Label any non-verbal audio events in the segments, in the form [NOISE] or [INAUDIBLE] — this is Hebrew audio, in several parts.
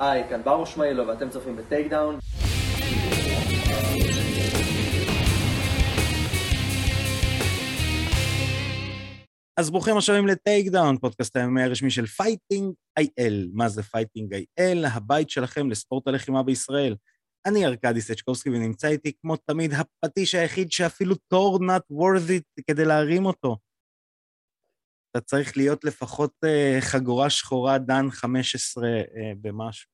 היי, כאן ברוך שמאילו ואתם צופים ב Takedown. אז ברוכים השבים ל Takedown, פודקאסט ה-MMA הרשמי של Fighting IL. מה זה Fighting IL? הבית שלכם לספורט הלחימה בישראל. אני ארכדי סצ'קובסקי ונמצא איתי כמו תמיד הפטיש היחיד שאפילו תור not worthy כדי להרים אותו. אתה צריך להיות לפחות uh, חגורה שחורה דן 15 uh, במשהו.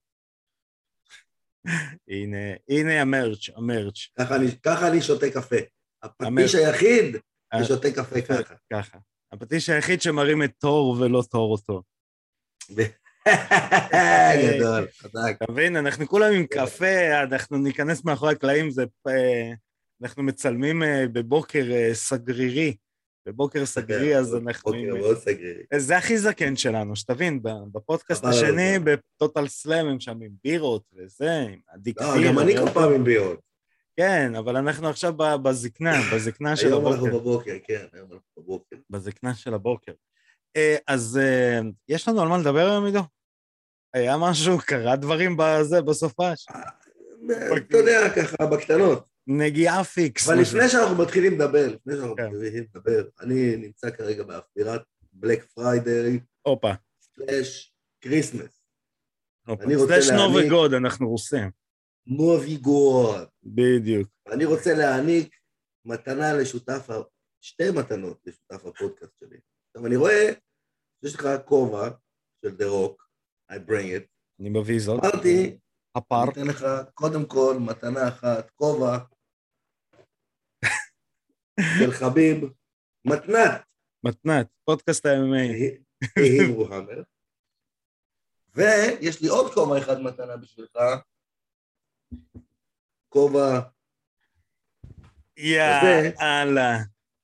[LAUGHS] הנה, הנה המרץ', המרץ'. ככה אני, ככה אני שותה קפה. הפטיש היחיד אה, ששותה קפה ככה. ככה. הפטיש היחיד שמרים את תור ולא תור אותו. [LAUGHS] גדול, חזק. אתה מבין? אנחנו כולם עם קפה, אנחנו ניכנס מאחורי הקלעים, זה... אה, אנחנו מצלמים אה, בבוקר אה, סגרירי. בבוקר סגרי, אז אנחנו... עם- מאוד סגרירי. זה הכי זקן שלנו, שתבין, בפודקאסט השני. בטוטל סלאם, הם שם עם בירות וזה, עם הדיקסיר. לא, גם אני כל פעם עם בירות. כן, אבל אנחנו עכשיו בזקנה, [COUGHS] בזקנה של היום אנחנו הבוקר. בבוקר, כן, היום אנחנו בבוקר. בזקנה של הבוקר. אה, אז אה, יש לנו על מה לדבר היום, עידו? היה משהו, קרה דברים בזה, בסופש? אתה יודע, ככה, בקטנות. נגיעה פיקס. אבל לפני שאנחנו מתחילים לדבר, לפני שאנחנו כן. מתחילים לדבר, אני נמצא כרגע באווירת בלק פריידיי הופה. סלאש כריסמס. רוצה סלאש נו להעניק- וגוד, אנחנו רוסים. מוביגוד. בדיוק. אני רוצה להעניק מתנה לשותף, שתי מתנות לשותף הפודקאסט שלי. עכשיו, אני רואה שיש לך כובע של דה רוק, I bring it. אני מביא זאת. אמרתי, הפר. אני אתן לך קודם כל מתנה אחת, כובע [LAUGHS] של חביב, מתנת, מתנת, פודקאסט ה-MMA. מוחמד. ויש לי עוד כובע אחד מתנה בשבילך, כובע יאללה.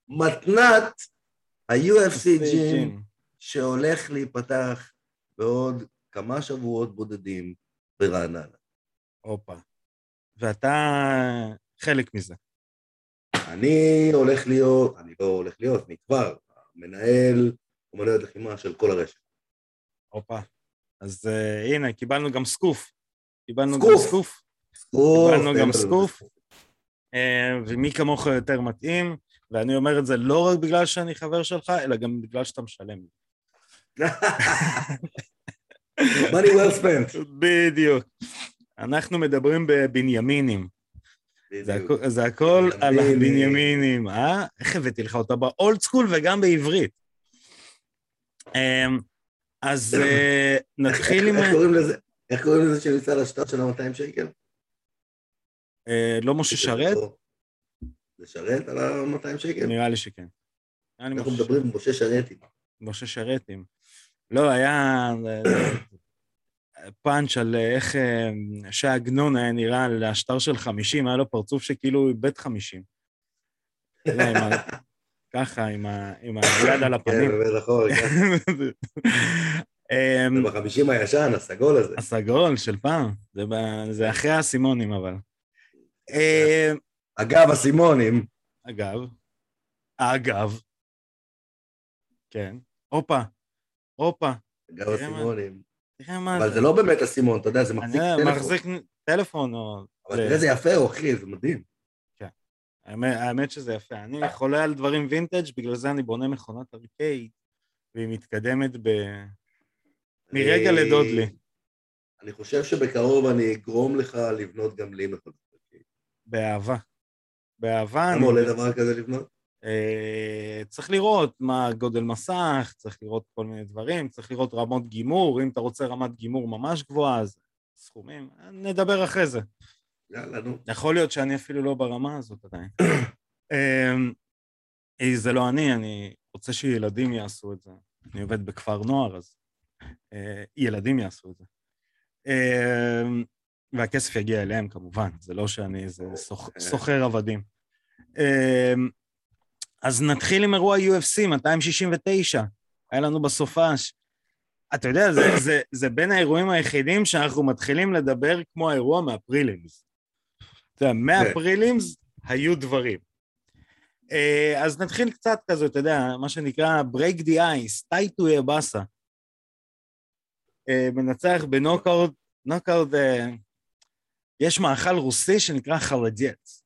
מתנת ה-UFC ג'ים. שהולך להיפתח בעוד כמה שבועות בודדים ברעננה. הופה. ואתה חלק מזה. אני הולך להיות, אני לא הולך להיות, אני כבר מנהל אומנויות לחימה של כל הרשת. הופה. אז uh, הנה, קיבלנו גם סקוף. קיבלנו גם סקוף. סקוף. סקוף, קיבלנו גם. סקוף. Uh, ומי כמוך יותר מתאים, ואני אומר את זה לא רק בגלל שאני חבר שלך, אלא גם בגלל שאתה משלם [LAUGHS] money well spent. בדיוק. אנחנו מדברים בבנימינים. זה הכל על בנימינים. הבנימינים, אה? איך הבאתי לך אותה באולד סקול וגם בעברית. אמ, אז אה, נתחיל עם... איך קוראים לזה? איך קוראים לזה שנמצא על השטר של ה-200 שקל? אה, לא משה שרת? זה שרת על ה-200 שקל? נראה לי שכן. אנחנו מדברים עם משה שרתי. משה שרתים. לא, היה אה, פאנץ' על אה, איך אה, שי עגנון היה נראה על השטר של 50, היה לו פרצוף שכאילו איבד 50. לא, עם ה- [LAUGHS] ככה, עם היד על כן, הפנים. נכון. כן. [LAUGHS] אמ, זה בחמישים הישן, הסגול הזה. הסגול של פעם, זה, אחרי האסימונים אבל. אה, אגב, אסימונים, אגב, אגב, כן, הופה, הופה, אגב אסימונים. תראה מה אבל זה. זה לא באמת אסימון, אתה יודע, זה מחזיק טלפון. מחזיק טלפון או... אבל זה- תראה איזה יפה אחי, זה מדהים. האמת, האמת שזה יפה. אני חולה על דברים וינטג', בגלל זה אני בונה מכונת ארקייד, והיא מתקדמת ב... מרגע אני- לדוד לי. אני חושב שבקרוב אני אגרום לך לבנות גם לי מכונות. באהבה. באהבה. כמה עולה דבר כזה לבנות? אה, צריך לראות מה גודל מסך, צריך לראות כל מיני דברים, צריך לראות רמות גימור, אם אתה רוצה רמת גימור ממש גבוהה, אז סכומים, נדבר אחרי זה. יאללה, נו. יכול להיות שאני אפילו לא ברמה הזאת עדיין. [COUGHS] אמ, אה, זה לא אני, אני רוצה שילדים יעשו את זה. אני עובד בכפר נוער, אז אה, ילדים יעשו את זה. אמ, והכסף יגיע אליהם כמובן, זה לא שאני איזה סוח- סוחר עבדים. אז נתחיל עם אירוע UFC 269, היה לנו בסופש. אתה יודע, זה, זה, זה בין האירועים היחידים שאנחנו מתחילים לדבר כמו האירוע מהפרילימס. אתה יודע, מהפרילימס היו דברים. אה, אז נתחיל קצת כזה, אתה יודע, מה שנקרא break the ice, טאי טויבאסה. אה, מנצח בנוקאוט נוקאוט, אה, יש מאכל רוסי שנקרא חולודץ,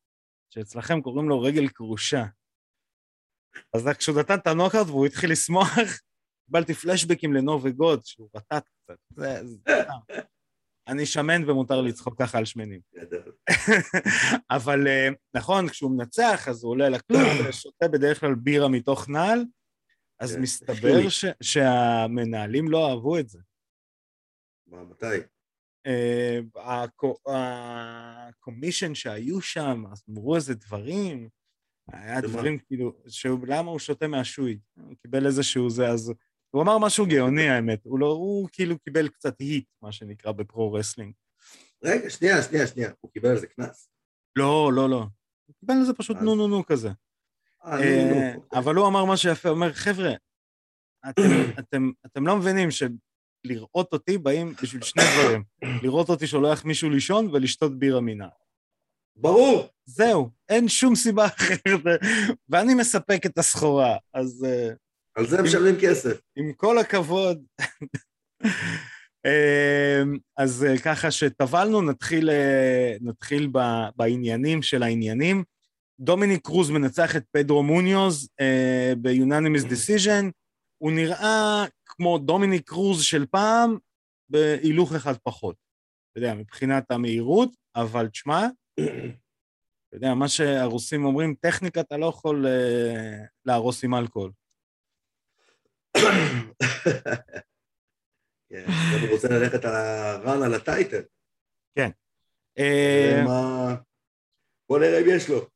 שאצלכם קוראים לו רגל קרושה. אז כשהוא נתן את הנוקאוט והוא התחיל לשמוח, קיבלתי פלשבקים לנובי גוד, שהוא רטט קצת. זה, אני שמן ומותר לצחוק ככה על שמנים. [LAUGHS] אבל אה, נכון, כשהוא מנצח, אז הוא עולה לכלוב [COUGHS] ושותה בדרך כלל בירה מתוך נעל, אז כן, מסתבר. ש- שהמנהלים לא אהבו את זה. מה, מתי? אה, הקו- ה commission שהיו שם, אמרו איזה דברים, היה? דברים כאילו, שהוא- למה הוא שותה מה shoey? הוא קיבל איזשהו זה, אז הוא אמר משהו גאוני האמת, הוא לא, הוא כאילו קיבל קצת heat, מה שנקרא ב pro-wrestling. רגע, שנייה, שנייה, שנייה. הוא קיבל על זה קנס? לא, לא, לא. הוא קיבל איזה פשוט אז- נו נו נו כזה. אה, אה. אוקיי. אבל הוא אמר משהו יפה, הוא אומר, חבר'ה, אתם, לא מבינים שלראות אותי באים בשביל שני דברים. לראות אותי שולח מישהו לישון ולשתות בירה מינה. ברור. זהו, אין שום סיבה אחרת, ואני מספק את הסחורה, אז אה, על זה משלמים כסף. עם כל הכבוד. אה, אז אה, ככה שטבלנו, נתחיל, נתחיל בעניינים של העניינים. דומיניק קרוז מנצח את פדרו מוניוז ב-Unanimous Decision. הוא נראה כמו דומיניק קרוז של פעם, בהילוך אחד פחות. אתה יודע, מבחינת המהירות, אבל תשמע, [CLEARS THROAT] אתה יודע, מה שהרוסים אומרים, טכניקה אתה לא יכול אה, להרוס עם אלכוהול. [COUGHS] כן, הוא רוצה ללכת על הרן על הטייטל. אה, מה... בוא נראה אם יש לו.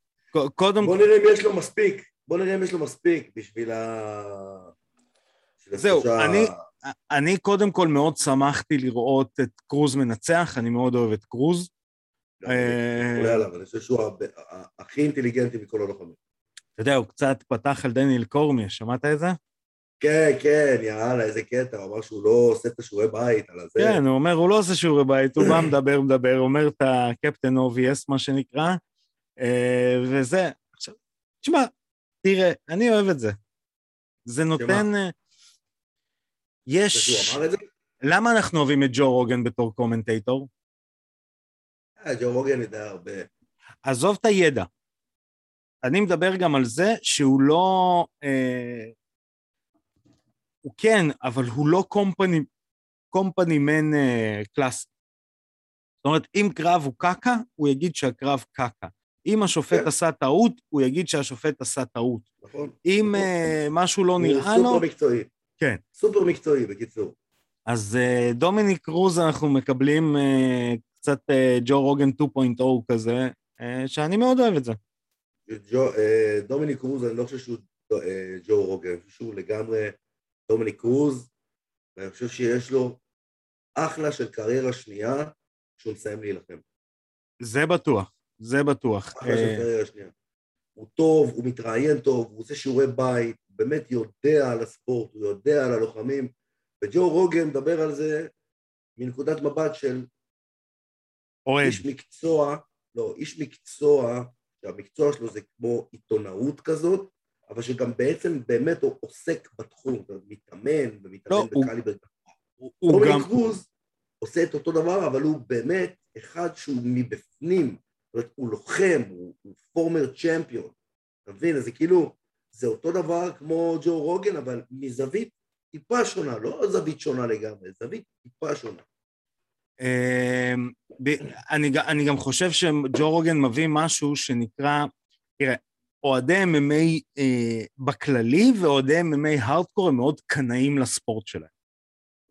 קודם בוא נראה אם יש לו מספיק. בוא נראה אם יש לו מספיק בשביל ה... זהו, אני- אני קודם כל מאוד שמחתי לראות את קרוז מנצח, אני מאוד אוהב את קרוז. אני אה, חושב שהוא הכי אינטליגנטי מכל הלוחמים. אתה יודע, הוא קצת פתח על דניאל קורמייה, שמעת את זה? כן, כן, יאללה, איזה קטע, הוא אמר שהוא לא עושה את השיעורי בית על הזה. כן, הוא אומר, הוא לא עושה שיעורי בית, הוא בא מדבר, מדבר, אומר את ה captain obvious, מה שנקרא, אה, וזה. עכשיו, תשמע, תראה, אני אוהב את זה. זה נותן... אה, יש... למה אנחנו אוהבים את ג'ו רוגן בתור commentator? אה, ג'ו רוגן יודע הרבה. עזוב את הידע. אני מדבר גם על זה שהוא לא... אה, הוא כן, אבל הוא לא קומפני, קומפני מן אה, קלאסי. זאת אומרת, אם קרב הוא קקה, הוא יגיד שהקרב קקה. אם השופט כן. עשה טעות, הוא יגיד שהשופט עשה טעות. נכון? אם נכון. אה, משהו לא נראה לו, סופר מקצועי. כן. סופר מקצועי, בקיצור. אז אה, דומיניק קרוז אנחנו מקבלים אה, קצת אה, ג'ו רוגן 2.0 כזה, אה, שאני מאוד אוהב את זה. ג'ו, אה, דומיניק קרוז, אני לא חושב שהוא ג'ו רוגן, אני חושב שהוא לגמרי דומיניק קרוז, ואני חושב שיש לו אחלה של קריירה שנייה כשהוא מסיים להילחם. זה בטוח, זה בטוח. אחלה של קריירה שנייה. הוא טוב, הוא מתראיין טוב, הוא עושה שיעורי בית, באמת יודע על הספורט, הוא יודע על הלוחמים, וג'ו רוגן מדבר על זה מנקודת מבט של אוהד. איש מקצוע, לא, איש מקצוע, שהמקצוע שלו זה כמו עיתונאות כזאת, אבל שגם בעצם באמת הוא עוסק בתחום, מתאמן לא, ומתאמן הוא- בקליבר. הוא- הוא דומיניק גם... קרוז עושה את אותו דבר, אבל הוא באמת אחד שהוא מבפנים, זאת אומרת, הוא לוחם, הוא, הוא פורמר צ'מפיון, אתה מבין? אז זה כאילו, זה אותו דבר כמו ג'ו רוגן, אבל מזווית טיפה שונה, לא זווית שונה לגמרי, זווית טיפה שונה. אמ, אני, אני גם חושב שג'ו רוגן מביא משהו שנקרא, תראה, אוהדי MMA אה, בכללי ואוהדי MMA hardcore הם מאוד קנאים לספורט שלהם.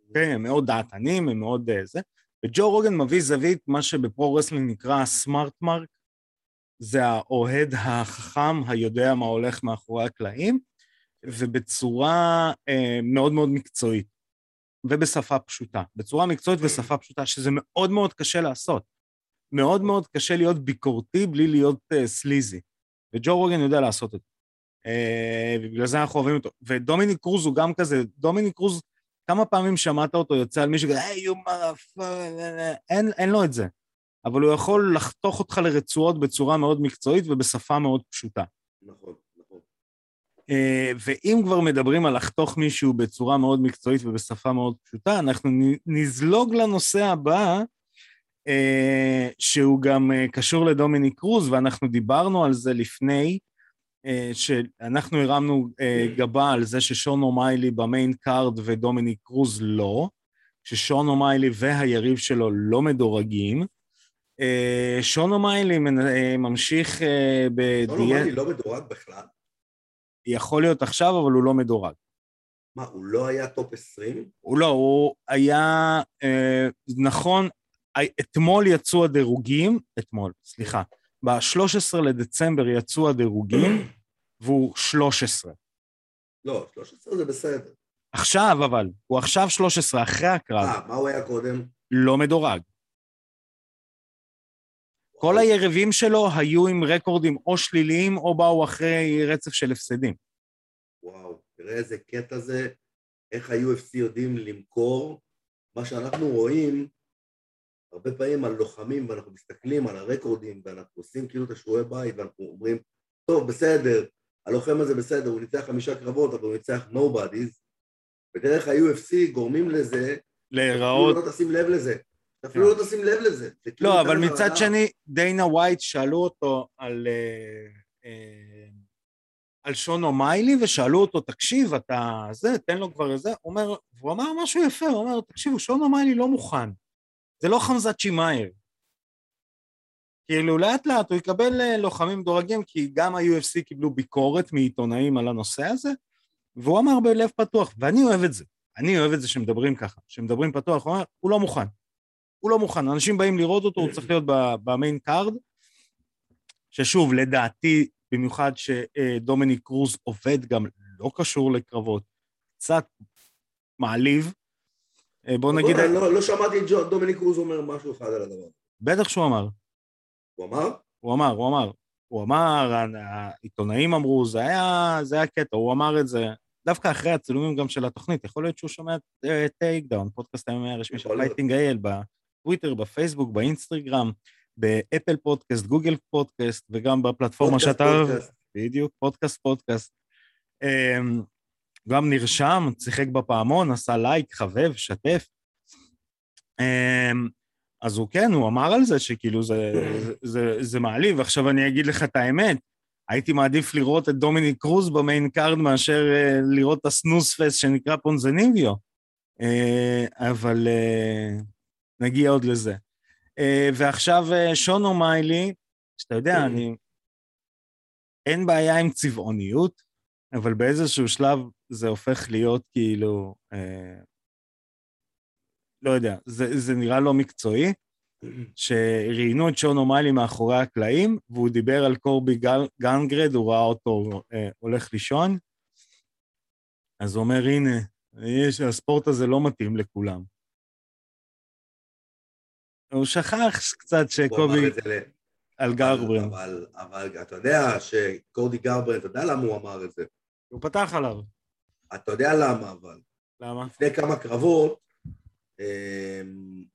אוקיי? הם מאוד דעתנים, הם מאוד אה, זה. וג'ו רוגן מביא זווית, מה שב pro-wrestling נקרא smart mark, זה האוהד החכם, היודע מה הולך מאחורי הקלעים, ובצורה אה, מאוד מאוד מקצועית. ובשפה פשוטה. בצורה מקצועית ושפה פשוטה, שזה מאוד מאוד קשה לעשות. מאוד מאוד קשה להיות ביקורתי בלי להיות uh, סליזי. וג'ו רוגן יודע לעשות את זה. Uh, ובגלל זה אנחנו אוהבים אותו. ודומיניק קרוז הוא גם כזה, דומיניק קרוז, כמה פעמים שמעת אותו יוצא על מישהו, היי, you motherfucker, אין, אין לו את זה. אבל הוא יכול לחתוך אותך לרצועות בצורה מאוד מקצועית ובשפה מאוד פשוטה. אה, ואם כבר מדברים על לחתוך מישהו בצורה מאוד מקצועית ובשפה מאוד פשוטה, אנחנו נזלוג לנושא הבא, אה, שהוא גם אה, קשור לדומיניק קרוז, ואנחנו דיברנו על זה לפני, שאנחנו הרמנו גבה על זה ששון אומיילי ב main card ודומיניק קרוז לא, ששון אומיילי והיריב שלו לא מדורגים. שון אומיילי ממשיש אה, שון אומיילי בדיאט, לא מדורג בכלל? יכול להיות עכשיו, אבל הוא לא מדורג. מה, הוא לא היה top 20? הוא לא, הוא היה, אה, נכון, אה, אתמול יצאו הדירוגים, אתמול, סליחה, ב-13 לדצמבר יצאו הדירוגים, [CLEARS THROAT] והוא 13. לא, 13 זה בסדר. עכשיו אבל, הוא עכשיו 13, אחרי הקרב, אה, מה הוא היה קודם? לא מדורג. כל היריבים שלו היו עם רקורדים או שליליים, או באו אחרי רצף של הפסדים. וואו, תראה איזה קטע זה, איך ה-UFC יודעים למכור מה שאנחנו רואים הרבה פעמים על לוחמים, ואנחנו מסתכלים על הרקורדים, ואנחנו עושים כאילו את השיעורי בית, ואנחנו אומרים, טוב, בסדר, הלוחם הזה בסדר, הוא ניצח חמישה קרבות, אבל הוא ניצח nobodies, ודרך ה-UFC גורמים לזה, להיראות... לא תשים לב לזה. אפילו לא תשים לב לזה. זה כאילו לא, אבל מצד. שני, דיינה ווייט שאלו אותו על, אה, אה, על שונו מיילי, ושאלו אותו, תקשיב, אתה זה, תן לו כבר איזה, אומר, והוא אמר משהו יפה, הוא אומר, תקשיבו, שונו מיילי לא מוכן. זה לא חמזת שימאייר. כאילו, לאט לאט הוא יקבל אה, לוחמים מדורגים, כי גם ה-UFC קיבלו ביקורת מעיתונאים על הנושא הזה, והוא אמר בלב פתוח, ואני אוהב את זה. אני אוהב את זה שמדברים ככה, שמדברים פתוח, הוא אומר, הוא לא מוכן. הוא לא מוכן, אנשים באים לראות אותו, הוא צריך להיות ב main card, ששוב, לדעתי, במיוחד שדומיניק קרוז עובד גם לא קשור לקרבות, קצת מעליב. אה, בוא נגיד, בוא, לא, לא שמעתי את דומיניק קרוז אומר משהו אחד על הדבר. בטח שהוא אמר, הוא אמר? הוא אמר, הוא אמר. הוא אמר, העיתונאים אמרו, זה היה, זה היה קטע, הוא אמר את זה דווקא אחרי הצילומים גם של התוכנית, יכול להיות שהוא שומע את טייק דאון, פודקאסט ה-MMA הרשמי של. פייטינג אייל, בטוויטר, בפייסבוק, באינסטגרם, באפל פודקאסט, גוגל פודקאסט, וגם בפלטפורמה פודקאסט, שאתה... פודקאסט. בדיוק, פודקאסט, פודקאסט. אמ, גם נרשם, שיחק בפעמון, עשה לייק, חבב, שתף. אמ, אז הוא כן, הוא אמר על זה שכאילו זה, זה, זה, זה מעליב. עכשיו אני אגיד לך את האמת, הייתי מעדיף לראות את דומיניק קרוז ב main card מאשר אה, לראות את ה snooze fest שנקרא פונזיניביו. אה, אבל אה, נגיע עוד לזה. אה, ועכשיו אה, שון אומיילי, שאתה יודע, אני... אין בעיה עם צבעוניות, אבל באיזשהו שלב זה הופך להיות כאילו, אה, לא יודע, זה, זה נראה לא מקצועי, שראיינו את שון אומיילי מאחורי הקלעים, והוא דיבר על קורבי גל, גנגרד, הוא ראה אותו אה, הולך לישון, אז הוא אומר, הנה, יש, הספורט הזה לא מתאים לכולם. הוא שכח קצת שקובי. על גרברנד, אבל, אבל אתה יודע שקודי גרברנד, אתה יודע למה הוא אמר את זה? הוא פתח עליו. אתה יודע למה אבל. למה? לפני כמה קרבות, אמ,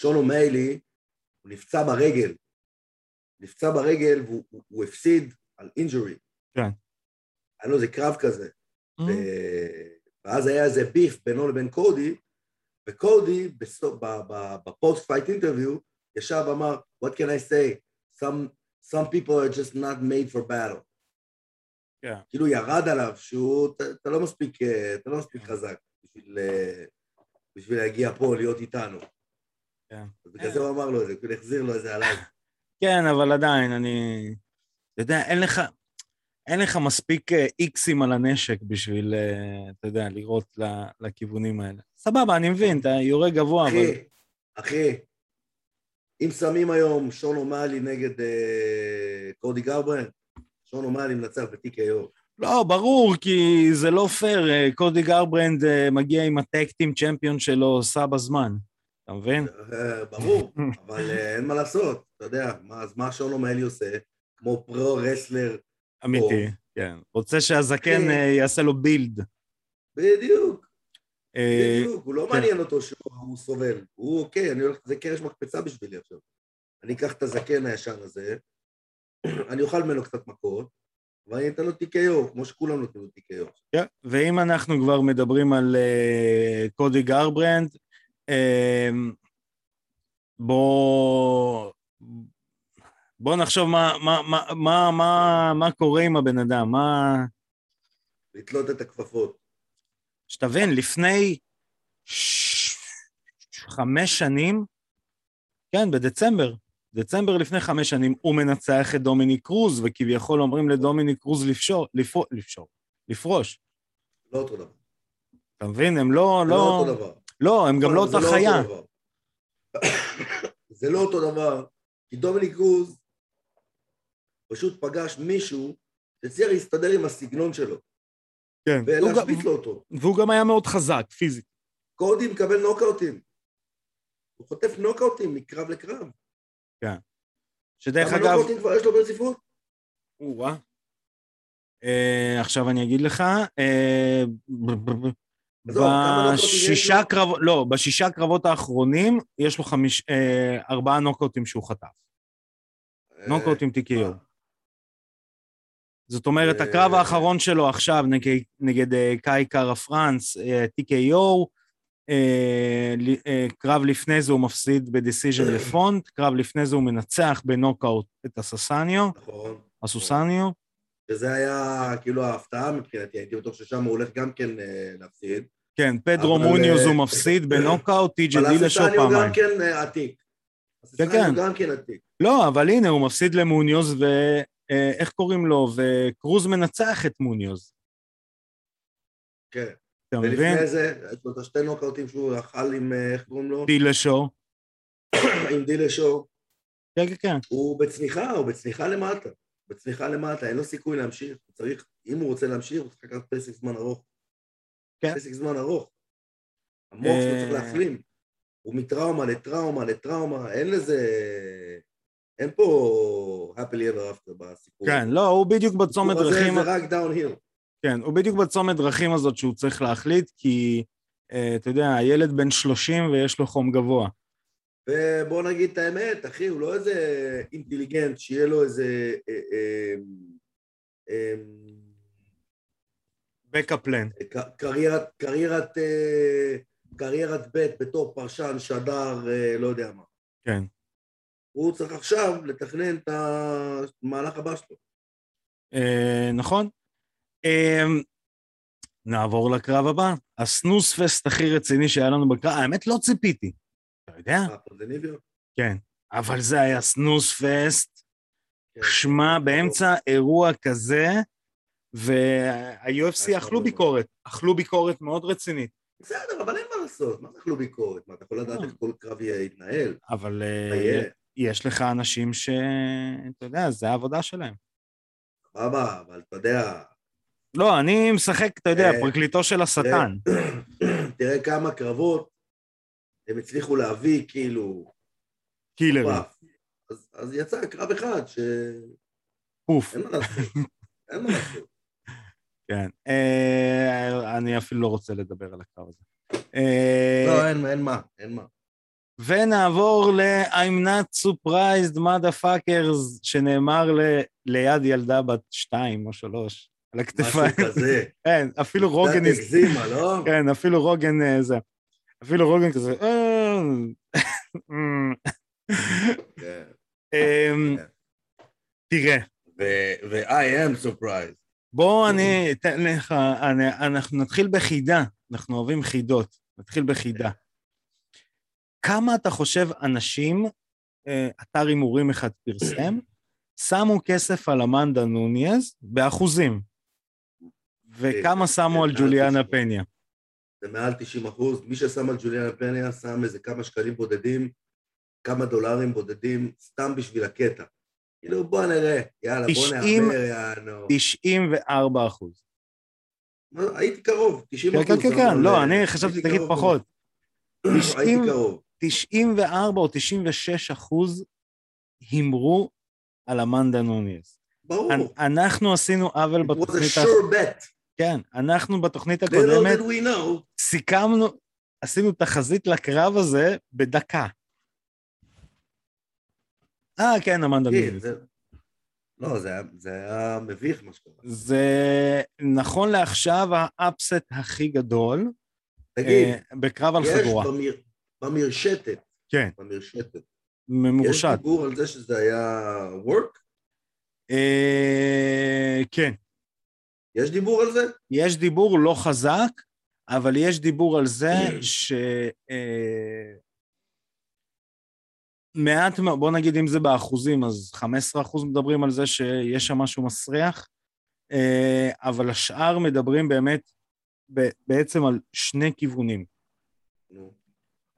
שון אומיילי, הוא נפצע ברגל. נפצע ברגל והוא הוא, הוא הפסיד על injury. כן. היה לו איזה קרב כזה. Mm. ו- ואז היה איזה beef בינו לבין קודי, וקודי ב post-fight interview ישב ואמר, What can I say? Some, some people are just not made for battle. כן. כאילו ירד עליו שהוא, אתה, לא מספיק, אה, אתה לא מספיק כן. חזק בשביל, אה, בשביל להגיע פה, להיות איתנו. כן. אז בגלל זה הוא אמר לו את זה, כאילו החזיר לו את זה עליי. [LAUGHS] כן, אבל עדיין, אני... אתה יודע, אין לך, אין לך מספיק אה, איקסים על הנשק בשביל, אה, אתה יודע, לראות לכיוונים האלה. סבבה, אני מבין, אתה יורה גבוה, אבל... אחי, אחי, אם שמים היום שון אומאלי נגד אה, קודי גרברנד, שון אומאלי מנצח ב-TKO. לא, ברור, כי זה לא פייר. אה, קודי גרברנד אה, מגיע עם הטקטים champion שלו, סע בזמן. אתה מבין? אה, ברור, אבל אין מה לעשות, אתה יודע, מה, אז מה שון אומאלי עושה? כמו pro-wrestler, אמיתי, כן. רוצה שהזקן אחי. יעשה לו build. בדיוק, בדיוק, הוא לא כן. מעניין אותו שהוא סובל. הוא, אוקיי, אני הולך, זה קרש מקפצה בשבילי עכשיו. אני אקח את הזקן הישן הזה, [CLEARS THROAT] אני אוכל ממנו קצת מכות, ואני אתן לו TKO, כמו שכולם נותנים לו TKO. כן, ואם אנחנו כבר מדברים על אה, קודי גרברנד, אה, בוא... בוא נחשוב מה, מה, מה, מה, מה, מה קורה עם הבן אדם, מה... לתלות את הכפפות. שתבין, לפני ש... חמש שנים, כן, בדצמבר, דצמבר לפני חמש שנים, הוא מנצח את דומיניק קרוז, וכביכול אומרים לדומיניק קרוז לפשור, לפור, לפשור, לפרוש. לא אותו דבר. אתה מבין? הם לא... לא לא, אותו דבר. לא הם גם לא אותה אותו חיה. זה לא אותו דבר, כי דומיניק קרוז פשוט פגש מישהו שהצליח להסתדר עם הסגנון שלו, כן. ולהשבית לו אותו. והוא גם היה מאוד חזק, פיזית. קודי מקבל נוקאוטים. הוא חוטף נוקאוטים מקרב לקרב. שדרך כמה אגב... נוקאוטים כבר יש לו ברציפות? או-אה. אה, עכשיו אני אגיד לך, אה, כמה בשישה? קרבות, לא, בשישה קרבות האחרונים יש לו אה, ארבעה נוקאוטים שהוא חטף. נוקאוטים TKO. זאת אומרת, אה, הקרב האחרון שלו עכשיו נגד, נגד אה, קאי קארה פרנס, TKO, אה, קרב לפני זה הוא מפסיד ב decision לפונט, קרב לפני זה הוא מנצח בנוקאוט את אסונסאו, נכון. אסונסאו, שזה היה כאילו ההפתעה מבחינתי, הייתי בטוח ששם הוא הולך גם כן להפסיד. כן, פדרו אבל, מוניוז הוא מפסיד בנוקאוט, טי.ג'י אבל דילשו אסונסאו פעמיים. גם כן עתיק. כן. אסונסאו גם כן עתיק. לא, אבל הנה, הוא מפסיד למוניוז, ואיך קוראים לו? וקרוז מנצח את מוניוז. כן. אתה מבין? ולפני זה, יש לו את השתי נוקאוטים שהוא אכל עם, אה, איך קוראים לו? דילשו. [COUGHS] עם דילשו. כן, כן, כן. הוא בצניחה, הוא בצניחה למטה. בצניחה למטה, אין לו סיכוי להמשיך. הוא צריך, אם הוא רוצה להמשיך, הוא צריך לקחת פסק זמן ארוך. כן. פסק זמן ארוך. המוח שלו צריך אה, להחלים. הוא מטראומה לטראומה לטראומה, אין לזה... אין פה happily ever after בסיפור. כן, לא, הוא בדיוק בצומת דרכים... זה רק downhill. כן, הוא בדיוק בצומת דרכים הזאת שהוא צריך להחליט, כי, אה, אתה יודע, הילד בן 30 ויש לו חום גבוה. ובוא נגיד את האמת, אחי, הוא לא איזה אינטליגנט, שיהיה לו איזה... אה, אה, אה, בקאפ פלן. קריירת, קריירת, קריירת ב' בתור פרשן, שדר, לא יודע מה. כן. הוא צריך עכשיו לתכנן את המהלך הבא שלו. אה, נכון. אה, נעבור לקרב הבא. הסנוס פסט הכי רציני שהיה לנו בקרב, האמת לא ציפיתי. אתה יודע? פוזניביו? כן. אבל זה היה סנוס פסט. כן. שמע, באמצע אירוע כזה, וה-UFC אכלו שם ביקורת, אכלו ביקורת מאוד רצינית. בסדר, אבל אין מה לעשות, מה זה אכלו ביקורת? מה, אתה יכול לדעת לא. איך כל קרב יתנהל? אבל אה? יש לך אנשים ש... אתה יודע, זה העבודה שלהם. סבבה, אבל אתה יודע, לא, אני משחק, אתה יודע, אה, פרקליטו של השטן. [CLEARS THROAT] תראה כמה קרבות הם הצליחו להביא, כאילו, קילרים. פאף. אז, אז יצא קרב אחד שאין פוף. מה לעשות, אין מה לעשות. [LAUGHS] כן. אה, אני אפילו לא רוצה לדבר על הקרב הזה. אה, לא, אין, אין מה, אין מה. ונעבור ל-I'm not surprised motherfuckers, שנאמר ל- ליד ילדה בת שתיים או שלוש, על משהו הכתפיים. כזה. כן, אפילו רוגן... קצת הגזימה, לא? כן, אפילו רוגן אה, זה. אפילו רוגן כזה... אה. כן. אמ, תראה, ו-I am surprised. בוא אני אתן לך, אנחנו נתחיל בחידה, אנחנו אוהבים חידות, נתחיל בחידה. כמה אתה חושב אנשים, אה, אתר הימורים אחד פרסם, שמו כסף על אמנדה נוניאז באחוזים, וכמה שמו על ג'וליאנה פניה? זה מעל 90 אחוז. מי ששם על ג'וליאנה פניה שם איזה כמה שקלים בודדים, כמה דולרים בודדים, סתם בשביל הקטע. כאילו, בוא נראה, יאללה, בוא 90 נהמר, יענו. 94 אחוז. מה, הייתי קרוב, 90 כן, אחוז. כן, כן, כן, לא, אה, אני חשבתי תגיד פחות. מאוד. [COUGHS] 90 הייתי קרוב. 94 או 96 אחוז הימרו על אמנדה נוניאז. ברור. אנ- אנחנו עשינו עוול It was a בתוכנית, sure bet. כן, אנחנו בתוכנית הקודמת. סיכמנו, עשינו תחזית לקרב הזה בדקה. אה, כן, אמנדה נוניאז. זה- לא, זה זה היה מביך מה שקרה. זה נכון לעכשיו האפסט הכי גדול תגיד, אה, בקרב על חגורה. במרשתת כן, במרשתת. יש ממורשת. דיבור על זה שזה היה work? אה, כן, יש דיבור על זה? יש דיבור לא חזק, אבל יש דיבור על זה [COUGHS] ש... אה, מעט, בוא נגיד אם זה באחוזים, אז 15 אחוז מדברים על זה שיש שם משהו מסריח, אה, אבל השאר מדברים באמת בעצם על שני כיוונים.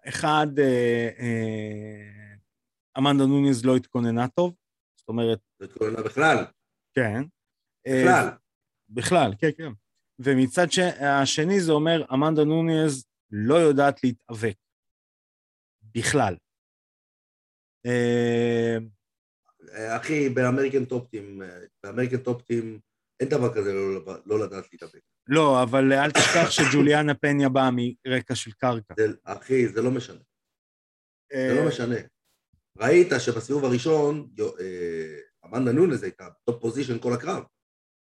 אחד, אה, אה, אמנדה נוניז לא התכוננה טוב, זאת אומרת, זה התכוננה בכלל, כן. אה, בכלל. בכלל, כן, כן. ומצד ש... השני זה אומר, אמנדה נוניז לא יודעת להתאבק. בכלל. אחי, באמריקן טופטים, ב American Top Team אין דבר כזה לא- לא לדעת להתאבק. לא, אבל אל תשכח שג'וליאנה פניה באה מרקע של קרקע. זה- אחי, זה לא משנה. זה לא אה, משנה. ראית שבסיבוב הראשון, אה, אמנדה נונז הייתה top position כל הקרב.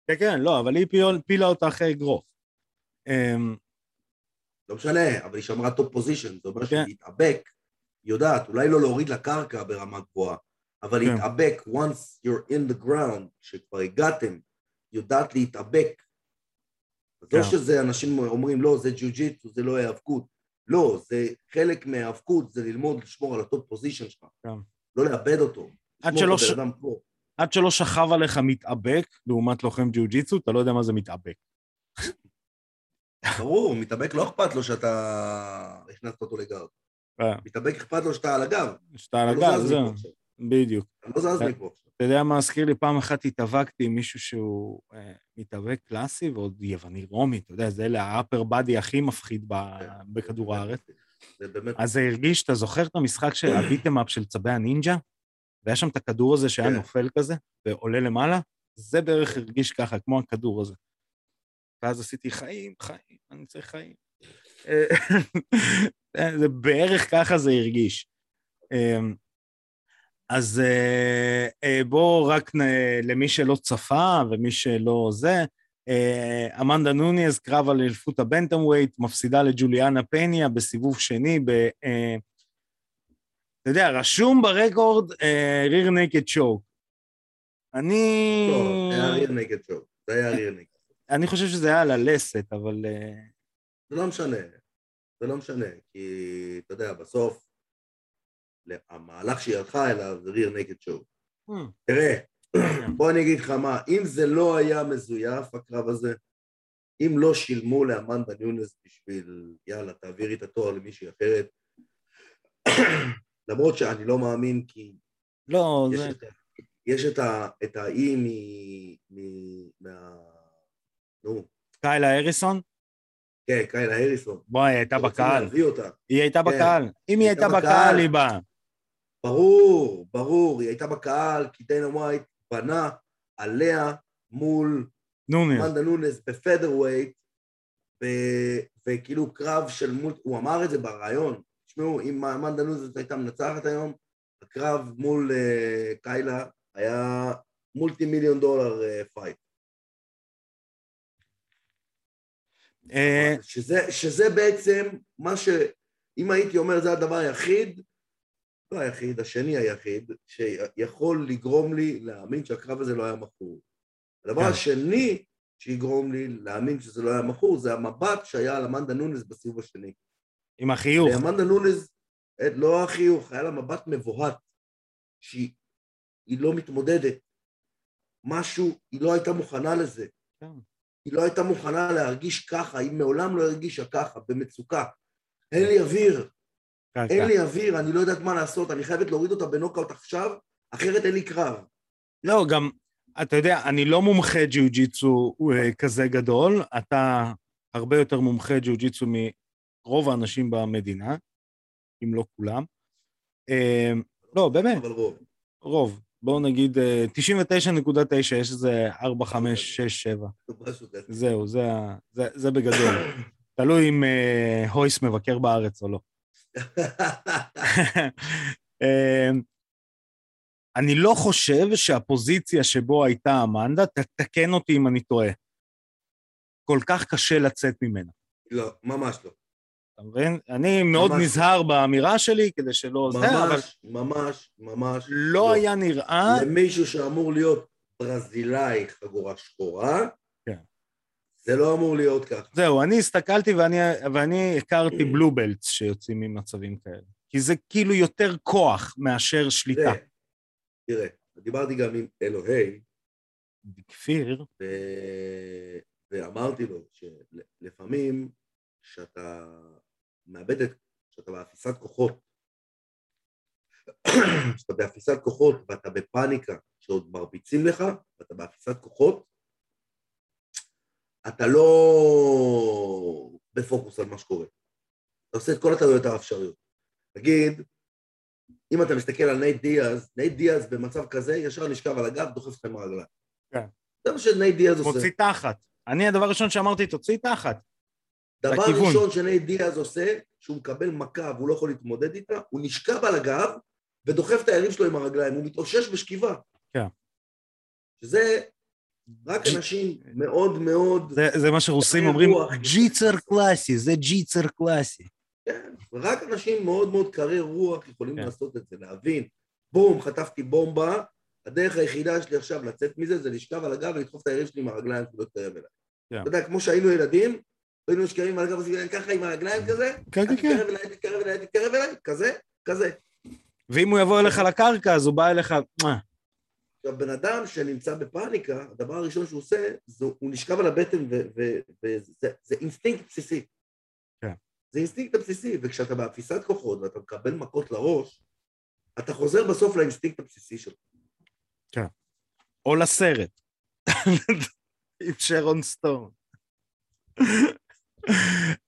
כן, כן, לא, אבל היא פילה אותה אחרי אגרוף. אה, לא משנה, אבל היא שמרה top position, זה אומר כן. שלהתאבק, היא יודעת, אולי לא להוריד לקרקע ברמה גבוהה, אבל כן. להתאבק, once you're in the ground, כשכבר הגעתם, יודעת להתאבק. אז לא כן. שזה אנשים אומרים, לא, זה ג'יוג'יטסו, זה לא היאבקות. לא, זה חלק מההיאבקות, זה ללמוד לשמור על ה top position שלך. כן. לא לאבד אותו. עד שלא ש-. עד שלא שכב עליך מתאבק, לעומת לוחם ג'יוג'יצו, אתה לא יודע מה זה מתאבק. ברור, מתאבק לא אכפת לו שאתה הכנסת אותו לגב. אה, מתאבק אכפת לו שאתה על הגב. שאתה על לא הגב, זהו. בדיוק. לא זז מפה. אתה יודע מה הזכיר לי? פעם אחת התאבקתי עם מישהו שהוא אה, מתאבק קלאסי ועוד יווני רומי, אתה יודע, זה אלה האפר בדי הכי מפחיד ב, כן, בכדור הארץ. באמת- זה באמת... אז זה הרגיש, אתה זוכר את המשחק של הביטם אפ של צבי הנינג'ה? והיה שם את הכדור הזה שהיה כן. נופל כזה, ועולה למעלה? זה בערך הרגיש ככה, כמו הכדור הזה. ואז עשיתי חיים, חיים, אני צריך חיים. אה, [LAUGHS] זה בערך ככה זה הרגיש. אז אה, אה, בואו רק נ- למי שלא צפה ומי שלא זה, אה, אמנדה נוניז, קרב על אליפות הבנטם ווייט, מפסידה לג'וליאנה פניה בסיבוב שני, ב... אתה יודע, רשום ברקורד ריר נקד שוק. אני... לא, היה ריר נגד שואו. זה היה ריר נגד. אני חושב שזה היה על הלסת, אבל... זה לא משנה. זה לא משנה, כי אתה יודע, בסוף, המהלך שהיא הלכה אליו זה ריר נגד שואו. תראה, בוא אני אגיד לך מה, אם זה לא היה מזויף, הקרב הזה, אם לא שילמו לאמנדה ניונס בשביל, יאללה, תעבירי את התואר למישהי אחרת, למרות שאני לא מאמין, כי לא, יש זה... את, יש את, ה, את האי מ... מ... מה... נו, קיילה הריסון? כן, קיילה הריסון. בואי, היא הייתה בקהל. היא הייתה כן. בקהל. אם היא הייתה. בקהל, היא באה. ברור, ברור, היא הייתה בקהל, כי דיינה ווייט בנה עליה מול. מנדה נונס בפדר ווייט, ו- וכאילו קרב של מול, הוא אמר את זה בריאיון, תשמעו, אם אמנדה נונס הייתה מנצחת היום, הקרב מול uh, קיילה היה מולטי מיליון דולר uh, פייט. אה, שזה, שזה בעצם מה ש... אם הייתי אומר זה הדבר היחיד, לא היחיד, השני היחיד, שיכול לגרום לי להאמין שהקרב הזה לא היה מכור. הדבר כן. השני שיגרום לי להאמין שזה לא היה מכור, זה המבט שהיה על אמנדה נונס בסיבוב השני. עם החיוך. לאמנדה נונס, אה, לא החיוך, היה לה מבט מבוהט, שהיא היא לא מתמודדת. משהו, היא לא הייתה מוכנה לזה. כן. היא לא הייתה מוכנה להרגיש ככה, היא מעולם לא הרגישה ככה, במצוקה. אין לי אוויר, אין. לי אוויר, אני לא יודעת מה לעשות, אני חייבת להוריד אותה בנוקאוט עכשיו, אחרת אין לי קרב. לא, גם, אתה יודע, אני לא מומחה ג'יוג'יצו אה, כזה גדול, אתה הרבה יותר מומחה ג'יוג'יצו מרוב האנשים במדינה, אם לא כולם. אה, לא, באמת, אבל רוב. רוב. בואו נגיד אה, 99.9, יש איזה 4, 5, 6, 7. משהו כזה. זהו, זה, זה, זה בגדול. תלוי אם אה, הויס מבקר בארץ או לא. אמ, אני לא חושב שהפוזיציה שבו הייתה אמנדה, תתקן אותי אם אני טועה. כל כך קשה לצאת ממנה. לא, ממש לא. אתה מבין? אני מאוד ממש. נזהר באמירה שלי כדי שלא זה, אבל ממש, ממש, ממש. לא היה נראה... למישהו שאמור להיות ברזילאי חגורה שחורה. זה לא אמור להיות ככה. זהו, אני הסתכלתי ואני, ואני הכרתי בלו בלטס שיוצאים ממצבים כאלה. כי זה כאילו יותר כוח מאשר שליטה. תראה, תראה, דיברתי גם עם אלוהי, כפיר, ו... ואמרתי לו שלפעמים כשאתה מאבד את, כשאתה באפיסת כוחות, כשאתה באפיסת כוחות ואתה בפאניקה שעוד מרביצים לך, ואתה באפיסת כוחות, אתה לא בפוקוס על מה שקורה. אתה עושה את כל הטעויות האפשריות. נגיד, אם אתה מסתכל על נייט דיאז, נייט דיאז במצב כזה, ישר נשכב על הגב, דוחף אותך עם הרגליים. כן. זה מה שנייט דיאז עושה. מוציא תחת. אני הדבר הראשון שאמרתי, תוציא תחת. דבר לכיוון. ראשון שנייט דיאז עושה, שהוא מקבל מכה והוא לא יכול להתמודד איתה, הוא נשכב על הגב ודוחף את היריב שלו עם הרגליים, הוא מתאושש בשכיבה. כן. שזה רק אנשים מאוד מאוד, זה, זה מה שרוסים אומרים. ג'יצר קלאסי, זה ג'יצר קלאסי. כן, רק אנשים מאוד מאוד קרי רוח יכולים כן. לעשות את זה, להבין, בום, חטפתי בומבה, הדרך היחידה שלי עכשיו לצאת מזה זה לשכב על הגב ולדחוף את היריב שלי עם הרגליים שלא יתקרב אליי. כן. אתה יודע, כמו שהיינו ילדים, היינו נשכבים על הגב, ככה עם הרגליים כזה, כן, כן, כן. תתקרב אליי, תתקרב אליי, תתקרב אליי, כזה, כזה. ואם הוא יבוא אליך לקרקע, אז הוא בא אליך, מה? עכשיו, בן אדם שנמצא בפאניקה, הדבר הראשון שהוא עושה, זה הוא נשכב על הבטן, וזה זה אינסטינקט בסיסי. כן. זה אינסטינקט הבסיסי, וכשאתה באפיסת כוחות ואתה מקבל מכות לראש, אתה חוזר בסוף לאינסטינקט הבסיסי שלך. או לסרט. [LAUGHS] עם שרון סטון. [LAUGHS]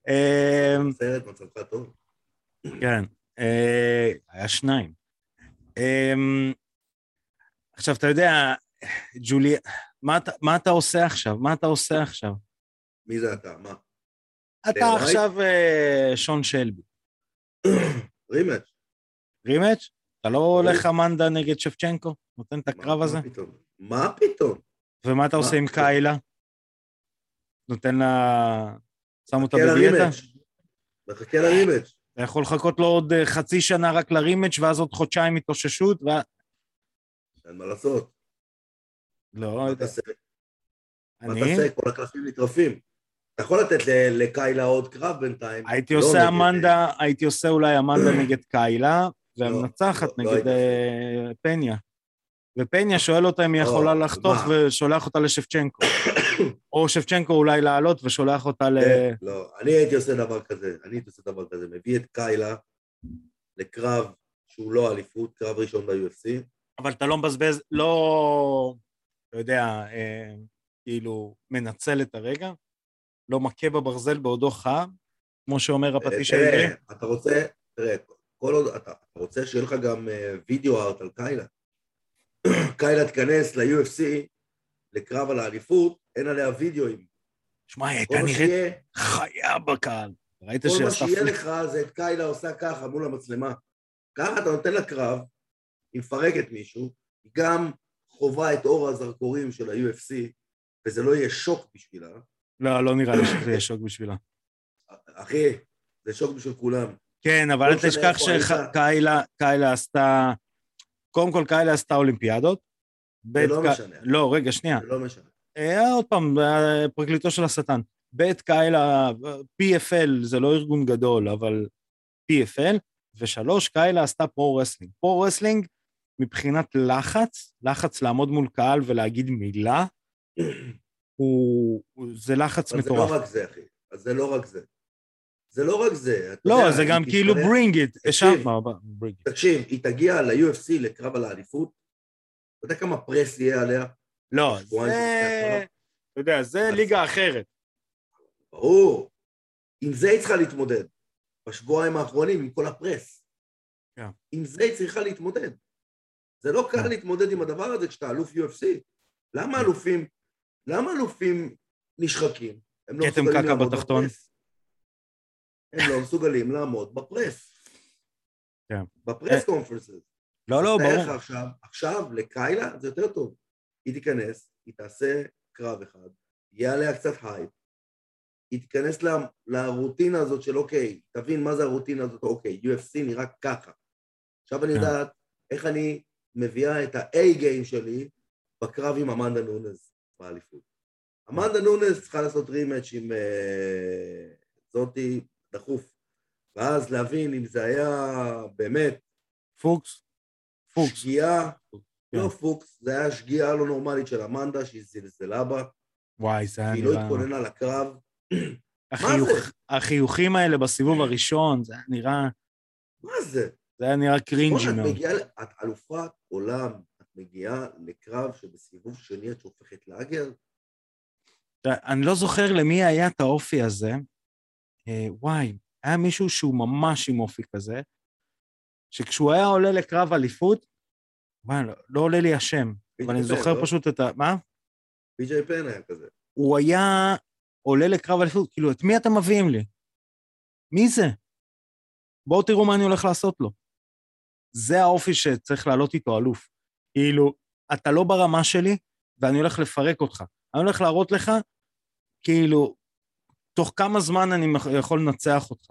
אמ, סרט מצבך טוב. כן, אה, היה שניים. אמ, עכשיו, אתה יודע, ג'ולי, מה מה אתה עושה עכשיו? מה אתה עושה עכשיו? מי זה אתה? מה? אתה עכשיו אה, שון שלבי. [CLEARS THROAT] רימץ'? רימץ'? אתה לא הולך אמנדה נגד שפצ'נקו? נותן את הקרב מה- הזה? מה פתאום? מה פתאום? ומה אתה? עושה עם קיילה? נותן לה... שם אותה בדיאטה? מחכה לרימץ'. אתה יכול לחכות לו עוד אה, חצי שנה רק לרימץ' ואז עוד חודשיים התאוששות. אין מה לעשות. לא, מה תעשה? מה תעשה? כל הקלפים נטרפים. אתה יכול לתת לקיילה עוד קרב בינתיים. הייתי לא עושה נגד- אמנדה, הייתי עושה אולי אמנדה [CLEARS THROAT] נגד קיילה, והמנצחת לא, לא נגד אה, פניה. ופניה שואל אותה אם היא יכולה לחתוך? ושולח אותה לשפצ'נקו. [CLEARS THROAT] או שפצ'נקו אולי לעלות ושולח אותה ל... כן, לא, אני הייתי עושה דבר כזה, אני הייתי עושה דבר כזה, מביא את קיילה לקרב שהוא לא אליפות, קרב ראשון ב-UFC, אבל אתה לא מבזבז, לא, אתה יודע, אה, כאילו, מנצל את הרגע, לא מכה בברזל בעודו חם, כמו שאומר הפטיש העברי. תראה, אתה רוצה, תראה, כל עוד, אתה רוצה שיהיה לך גם אה, וידאו ארט על קיילה. [CLEARS THROAT] קיילה תיכנס ל-UFC לקרב על האליפות, אין עליה וידאוים. שמע, היא הייתה נראית חיה בקהל. ראית כל מה שיהיה? לך זה את קיילה עושה ככה מול המצלמה. ככה אתה נותן לה קרב, היא מפרקת מישהו, היא גם חווה את אור הזרקורים של ה-UFC, וזה לא יהיה שוק בשבילה. לא, לא נראה לי שזה יהיה שוק בשבילה. אחי, זה שוק בשביל כולם. כן, אבל לא אל תשכח. שקיילה קיילה עשתה... קודם כל, קיילה עשתה אולימפיאדות. זה לא ק- משנה. לא, רגע, שנייה. זה לא משנה. אה, עוד פעם, אה, פרקליטו של השטן. ב' קיילה, PFL זה לא ארגון גדול, אבל PFL, ושלוש, קיילה עשתה pro wrestling. Pro wrestling, מבחינת לחץ, לחץ לעמוד מול קהל ולהגיד מילה, הוא, זה לחץ אבל זה מטורף. לא רק זה, אחי. אז זה לא רק זה. זה לא רק זה. לא, יודע, זה גם כאילו תתקרב- bring it, תקשיב. מה, bring it. תקשיב, היא תגיע ל-UFC לקרב על האליפות, אתה יודע כמה press יהיה עליה? לא, זה. אתה יודע, זה אז- ליגה אחרת. ברור. עם זה היא צריכה להתמודד. בשבועיים האחרונים, עם כל הפרס. כן. עם זה היא צריכה להתמודד. זה לא קל כן. להתמודד עם הדבר הזה כשאתה אלוף UFC. למה אלופים, למה אלופים נשחקים? הם לא מסוגלים לעמוד בתחתון. בפרס. הם לא מסוגלים לעמוד בפרס. כן. בפרס קונפרנסס. לא, לא, תאר ברור. עכשיו, עכשיו לקיילה זה יותר טוב. היא תיכנס, היא תעשה קרב אחד, יהיה עליה קצת הייפ, היא תיכנס ל- לרוטינה הזאת של אוקיי, תבין מה זה הרוטינה הזאת, אוקיי, UFC נראה ככה. עכשיו אני כן. יודעת איך אני מביאה את ה-A game שלי בקרב עם אמנדה נונז באליפות. אמנדה נונז צריכה לעשות rematch עם אה, זאתי דחוף, ואז להבין אם זה היה באמת פוקס? פוקס. שגיאה, כן. לא פוקס, זה היה שגיאה לא נורמלית של אמנדה שהיא זלזלה בה, וואי, זה היה שהיא לא נראה... התכוננה לקרב. החיוך? החיוכים האלה בסיבוב הראשון, זה היה נראה... מה זה? זה היה נראה cringy בוא'נה, את מאוד. מגיעה, את אלופת עולם, את מגיעה לקרב שבסיבוב שני את שהופכת לאגר? אני לא זוכר למי היה את האופי הזה. אה, וואי, היה מישהו שהוא ממש עם אופי כזה, שכשהוא היה עולה לקרב אליפות, וואי, לא, לא עולה לי השם, אבל אני זוכר לא? פשוט את ה... מה? בי.ג'יי פן היה כזה. הוא היה עולה לקרב אליפות, כאילו, את מי אתם מביאים לי? מי זה? בואו תראו מה אני הולך לעשות לו. זה האופי שצריך לעלות איתו אלוף. כאילו, אתה לא ברמה שלי, ואני הולך לפרק אותך. אני הולך להראות לך, כאילו, תוך כמה זמן אני יכול לנצח אותך.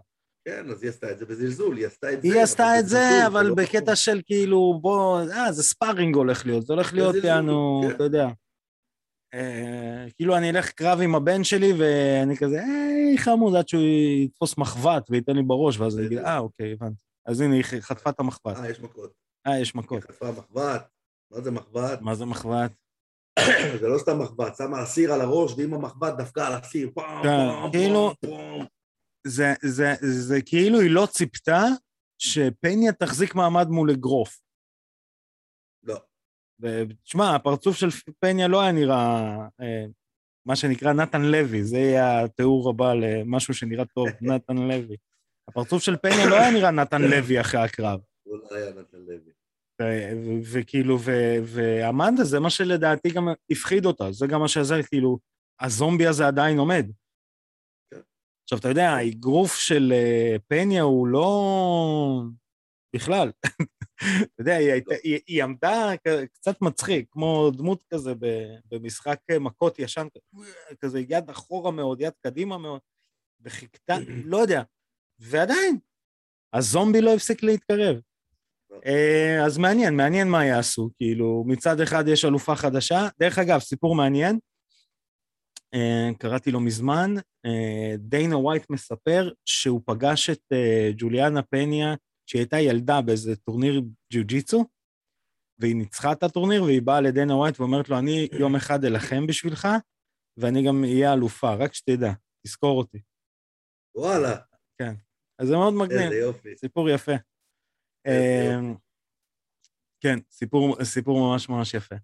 כן, אז היא עשתה את זה בזלזול, היא עשתה את זה. היא עשתה את זה, אבל לא בקטע בחום. של כאילו, בוא, אה, זה ספארינג הולך להיות, זה הולך להיות, יענו, כן. אתה יודע. אה, כאילו, אני אלך קרב עם הבן שלי, ואני כזה, היי, חמוד, עד שהוא יתפוס מחבת וייתן לי בראש, ואז אני אגיד. אה, אוקיי, הבנתי. אז הנה, היא חטפה את המחבת. אה, יש מכות. אה, יש היא מכות. חטפה מחבת. מה זה מחבת? מה זה מחבת? [COUGHS] זה לא סתם מחבת, שמה הסיר על הראש, ואם המחבת דפקה על הסיר, כן, כאילו- זה כאילו היא לא ציפתה שפניה תחזיק מעמד מול אגרוף. לא. ותשמע, הפרצוף של פניה לא היה נראה, אה, מה שנקרא נתן לוי, זה יהיה התיאור הבא למשהו שנראה טוב, [LAUGHS] נתן לוי. הפרצוף של פניה לא היה נראה נתן לוי אחרי הקרב. הוא לא היה נתן לוי. וכאילו, ואמנדה זה מה שלדעתי גם הפחיד אותה, זה גם מה שזה, כאילו, הזומבי הזה עדיין עומד. כן. עכשיו, אתה יודע, האגרוף של אה, פניה הוא לא... בכלל. [LAUGHS] אתה יודע, היא, הייתה, לא. היא, היא עמדה קצת מצחיק, כמו דמות כזה במשחק מכות ישן, כזה יד אחורה מאוד, יד קדימה מאוד, וחיכתה, [CLEARS THROAT] לא יודע, ועדיין, הזומבי לא הפסיק להתקרב. אה, אז מעניין, מעניין מה יעשו, כאילו, מצד אחד יש אלופה חדשה. דרך אגב, סיפור מעניין, אה, קראתי לו מזמן, אה, דיינה ווייט מספר שהוא פגש את ג'וליאנה פניה, שהיא הייתה ילדה באיזה טורניר ג'יוג'יצו, והיא ניצחה את הטורניר, והיא באה לדיינה ווייט ואומרת לו, אני יום אחד אלחם בשבילך, ואני גם אהיה אלופה, רק שתדע, תזכור אותי. וואלה, אז זה מאוד מגניב. איזה יופי. סיפור יפה. אמ, כן, סיפור, סיפור ממש ממש יפה.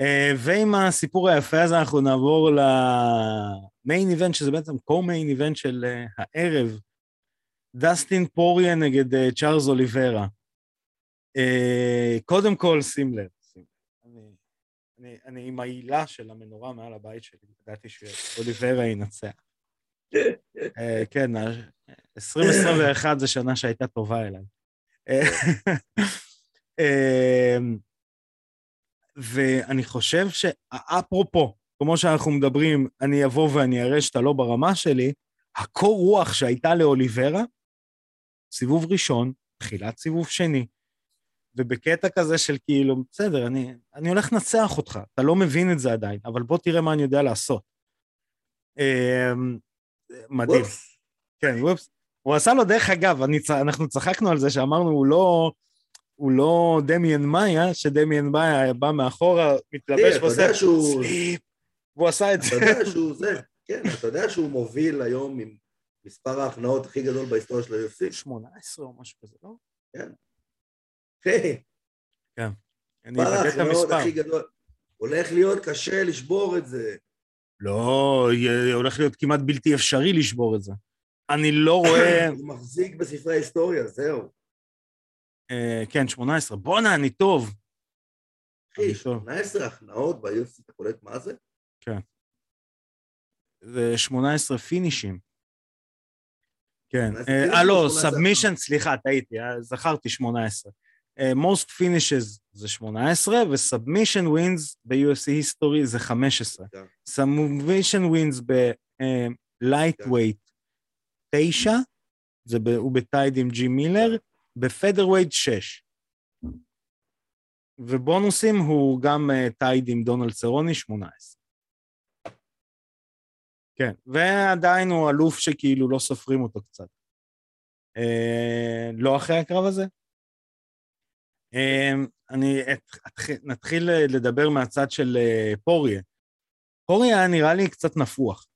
אה, ועם הסיפור היפה הזה אנחנו נעבור למיין איבנט, שזה בעצם קו-מיין איבנט של אה, הערב. דסטין פוריה נגד אה, צ'ארלס אוליברה. אה, קודם כל, שים לב, שים לב. אני, אני, אני עם העילה של המנורה מעל הבית שלי, ידעתי שאוליברה ינצח. אה, כן, ה- 2021 זו שנה שהייתה טובה אליי. אה, [LAUGHS] אה, ואני חושב שאפרופו, כמו שאנחנו מדברים, אני אבוא ואני אראה שאתה לא ברמה שלי, הקור רוח שהייתה לאוליברה, סיבוב ראשון, תחילת סיבוב שני, ובקטע כזה של כאילו, בסדר, אני, אני הולך לנצח אותך, אתה לא מבין את זה עדיין, אבל בוא תראה מה אני יודע לעשות. מדהים. וופס. כן, וופס. הוא עשה לו, דרך אגב, אני, אנחנו צחקנו על זה שאמרנו, הוא לא, הוא לא דמיאן מאיה, שדמיאן מאיה בא מאחורה, מתלבש אתה ועושה שהוא- סליפ, והוא עשה את אתה זה. יודע שהוא [LAUGHS] זה, כן, אתה יודע שהוא מוביל היום עם מספר ההכנעות הכי גדול בהיסטוריה של ה-UFC. 18 או משהו כזה, לא? היי, אני מספר אבדק את ההכנעות המספר. הולך להיות קשה לשבור את זה. לא, הולך להיות כמעט בלתי אפשרי לשבור את זה. אני לא [COUGHS] רואה... הוא מחזיק בספרי ההיסטוריה, זהו. אה, כן, 18. בואנה, אני טוב. אחי, אני טוב. 18 הכנעות ב-UFC, אתה קולט מה זה? זה 18 פינישים. כן. 18 אה, אה, לא, או 18 submission, סליחה, טעיתי, אה, זכרתי 18. אה, most finishes זה 18, ו-submission wins ב-UFC history זה 15. כן. submission wins lightweight 9, זה ב, הוא ב tied עם ג'ים מילר, ב featherweight 6. ובונוסים הוא גם uh, tied עם דונלד סרוני 18. כן, ועדיין הוא אלוף שכאילו לא סופרים אותו קצת. Uh, לא אחרי הקרב הזה? Uh, אני. נתחיל לדבר מהצד של uh, פוריה. פוריה היה נראה לי קצת נפוח.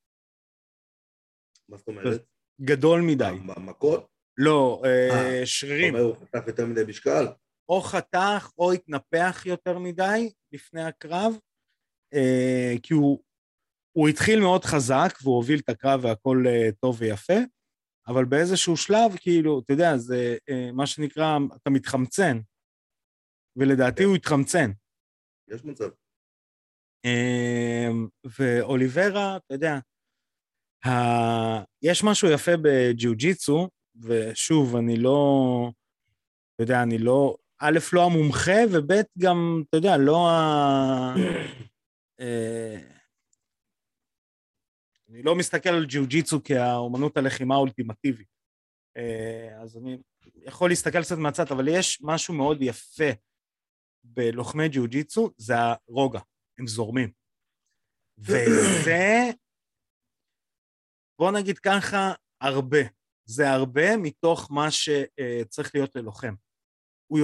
מה זאת אומרת? גדול מדי. מכות? לא, uh, שרירים. אתה אומר הוא חטף יותר מדי משקל? או חתך או התנפח יותר מדי לפני הקרב, אה, כי הוא, הוא התחיל מאוד חזק והוא הוביל את הקרב והכל אה, טוב ויפה, אבל באיזשהו שלב, כאילו, אתה יודע, זה אה, מה שנקרא, אתה מתחמצן, ולדעתי הוא התחמצן. יש מצב. אה, ואוליברה, אתה יודע, ה... יש משהו יפה בג'יוג'יצו, ושוב, אני לא, אתה יודע, אני לא, א', לא המומחה, וב', גם, אתה יודע, לא ה... [COUGHS] אה, אני לא מסתכל על ג'יוג'יצו כאומנות הלחימה האולטימטיבית. אה, אז אני יכול להסתכל קצת מהצד, אבל יש משהו מאוד יפה בלוחמי ג'יוג'יצו, זה הרוגע, הם זורמים. [CLEARS THROAT] וזה, בוא נגיד ככה, הרבה. זה הרבה מתוך מה שצריך להיות ללוחם. הוא,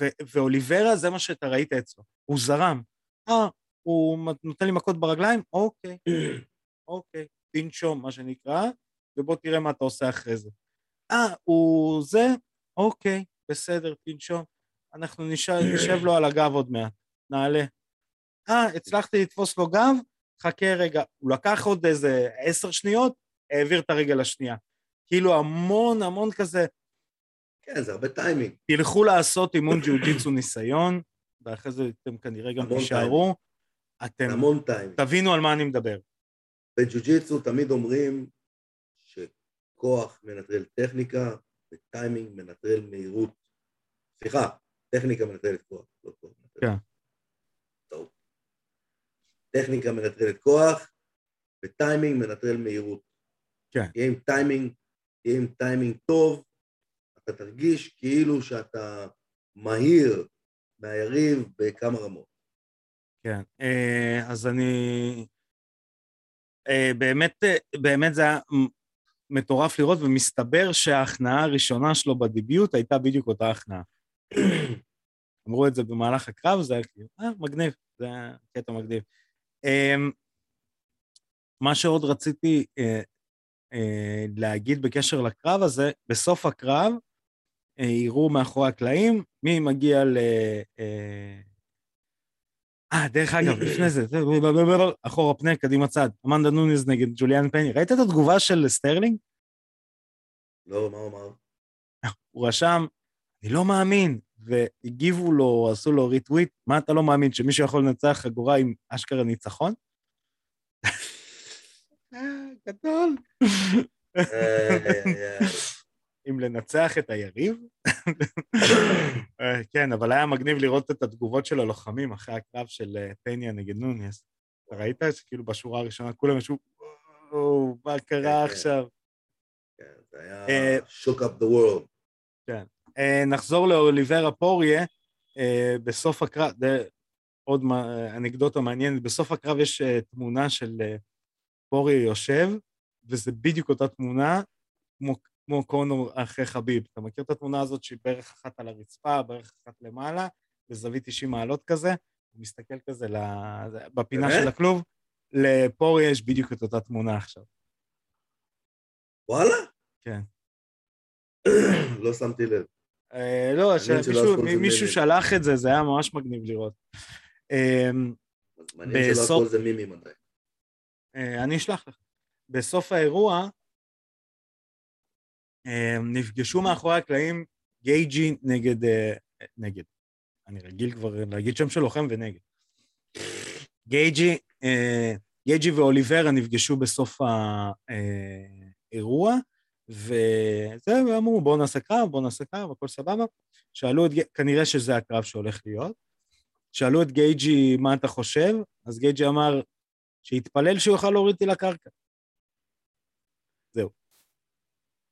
ו- ואוליברה, זה מה שאתה ראית אצלו. הוא זרם. אה, הוא נותן לי מכות ברגליים? אוקיי, [CLEARS THROAT] אוקיי, תנשום, מה שנקרא, ובוא תראה מה אתה עושה אחרי זה. אה, הוא זה? אוקיי, בסדר, תנשום. אנחנו נשב, נשב לו על הגב עוד מעט, נעלה. אה, הצלחתי לתפוס לו גב? חכה רגע. הוא לקח עוד איזה עשר שניות, העביר את הרגל השנייה. כאילו המון המון כזה, כן, זה הרבה טיימינג. תלכו לעשות אימון ג'יוג'יצו ניסיון, ואחרי זה אתם כנראה גם תישארו. אתם המון טיימינג. תבינו על מה אני מדבר. בג'יוג'יצו תמיד אומרים שכוח מנטרל טכניקה וטיימינג מנטרל מהירות. סליחה, טכניקה מנטרלת כוח, לא כוח מנטרלת. כן. טוב. טכניקה מנטרלת כוח וטיימינג מנטרל מהירות. כן. תהיה עם טיימינג, תהיה עם טיימינג טוב, אתה תרגיש כאילו שאתה מהיר מהיריב בכמה רמות. כן, אה, אז אני... אה, באמת, אה, באמת זה היה מטורף לראות, ומסתבר שההכנעה הראשונה שלו ב debut הייתה בדיוק אותה הכנעה. אמרו את זה במהלך הקרב, זה היה כאילו, אה, מגניב, זה היה קטע מגניב. מה שעוד רציתי להגיד בקשר לקרב הזה, בסוף הקרב, יראו מאחורי הקלעים, מי מגיע ל... אה, אה דרך אגב, לפני זה, אחורה פנה, קדימה צד, אמנדה נוניז נגד ג'וליאנה פניה. ראית את התגובה של סטרלינג? לא, מה הוא אמר? הוא רשם, אני לא מאמין, והגיבו לו, עשו לו ריטוויט, מה אתה לא מאמין, שמישהו יכול לנצח חגורה עם אשכרה ניצחון? גדול. [LAUGHS] אם לנצח את היריב. אה, [LAUGHS] כן, אבל היה מגניב לראות את התגובות של הלוחמים אחרי הקרב של אה, פניה נגד נוניס. אתה ראית שכאילו בשורה הראשונה כולם ישבו, וואו, מה קרה כן, כן. עכשיו? כן, זה אה, היה shook up the world. כן. נחזור לאוליברה פוריה, בסוף הקרב, עוד אנקדוטה מעניינת, בסוף הקרב יש תמונה של פוריה יושב, וזה בדיוק אותה תמונה, כמו כמו קונור אחרי חביב. אתה מכיר את התמונה הזאת שהיא בערך אחת על הרצפה, בערך אחת למעלה, בזווית 90 מעלות כזה? הוא מסתכל כזה בפינה של הכלוב, לפורי יש בדיוק את אותה תמונה עכשיו. וואלה? כן. לא שמתי לב. אה, לא, מישהו שלח את זה, זה היה ממש מגניב לראות. אמ, מעניין שלא הכל זה מימים עדיין. אה, אני אשלח לך. בסוף האירוע, נפגשו מאחורי הקלעים גייג'י נגד, אה, נגד, אני רגיל כבר להגיד שם של לוחם ונגד. גייג'י, גייג'י ואוליברה נפגשו בסוף האירוע, וזה, ואמרו בואו נעשה קרב, בואו נעשה קרב, הכל סבבה. שאלו את, כנראה שזה הקרב שהולך להיות. שאלו את גייג'י מה אתה חושב, אז גייג'י אמר שיתפלל שהוא יוכל להוריד אותי לקרקע.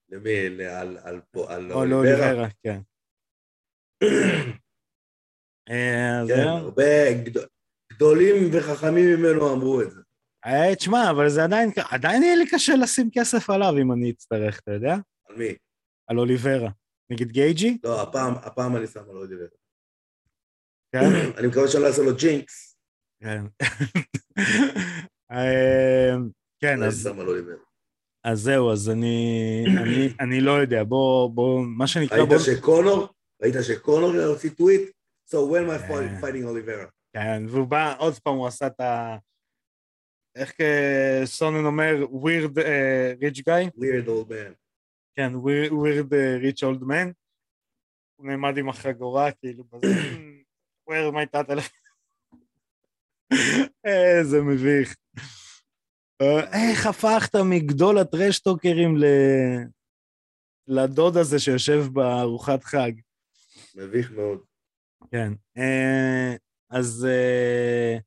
למי? ל- על- על על או אוליברה? כן. [COUGHS] אה, כן, זהו. הרבה גד- גדולים וחכמים ממנו אמרו את זה. אה, תשמע, אבל זה עדיין, עדיין יהיה לי קשה לשים כסף עליו אם אני אצטרך, אתה יודע? על מי? על אוליברה. נגד גייג'י? לא, הפעם, הפעם אני שם על אוליברה. כן. [CLEARS THROAT] אני מקווה שאני לא אעשה לו ג'ינקס, כן. [LAUGHS] אה, כן, אז. אז זהו, אז אני, אני, אני לא יודע, בוא, בוא, מה שנקרא, ראית בוא... שקונור, ראית שקונור הוציא טוויט? So when I אה. fighting אוליברה? כן, והוא בא, עוד פעם הוא עשה את ה... איך אה, סונן אומר, weird uh, rich guy? weird old man. כן, weird, weird uh, rich old man. הוא נעמד עם החגורה, כאילו, בזה, [CLEARS THROAT] where my tattoo? [LAUGHS] איזה מביך. אה, איך הפכת מגדול הטרשטוקרים ל... לדוד הזה שיושב בארוחת חג? מביך מאוד. כן. אה, אז, אה,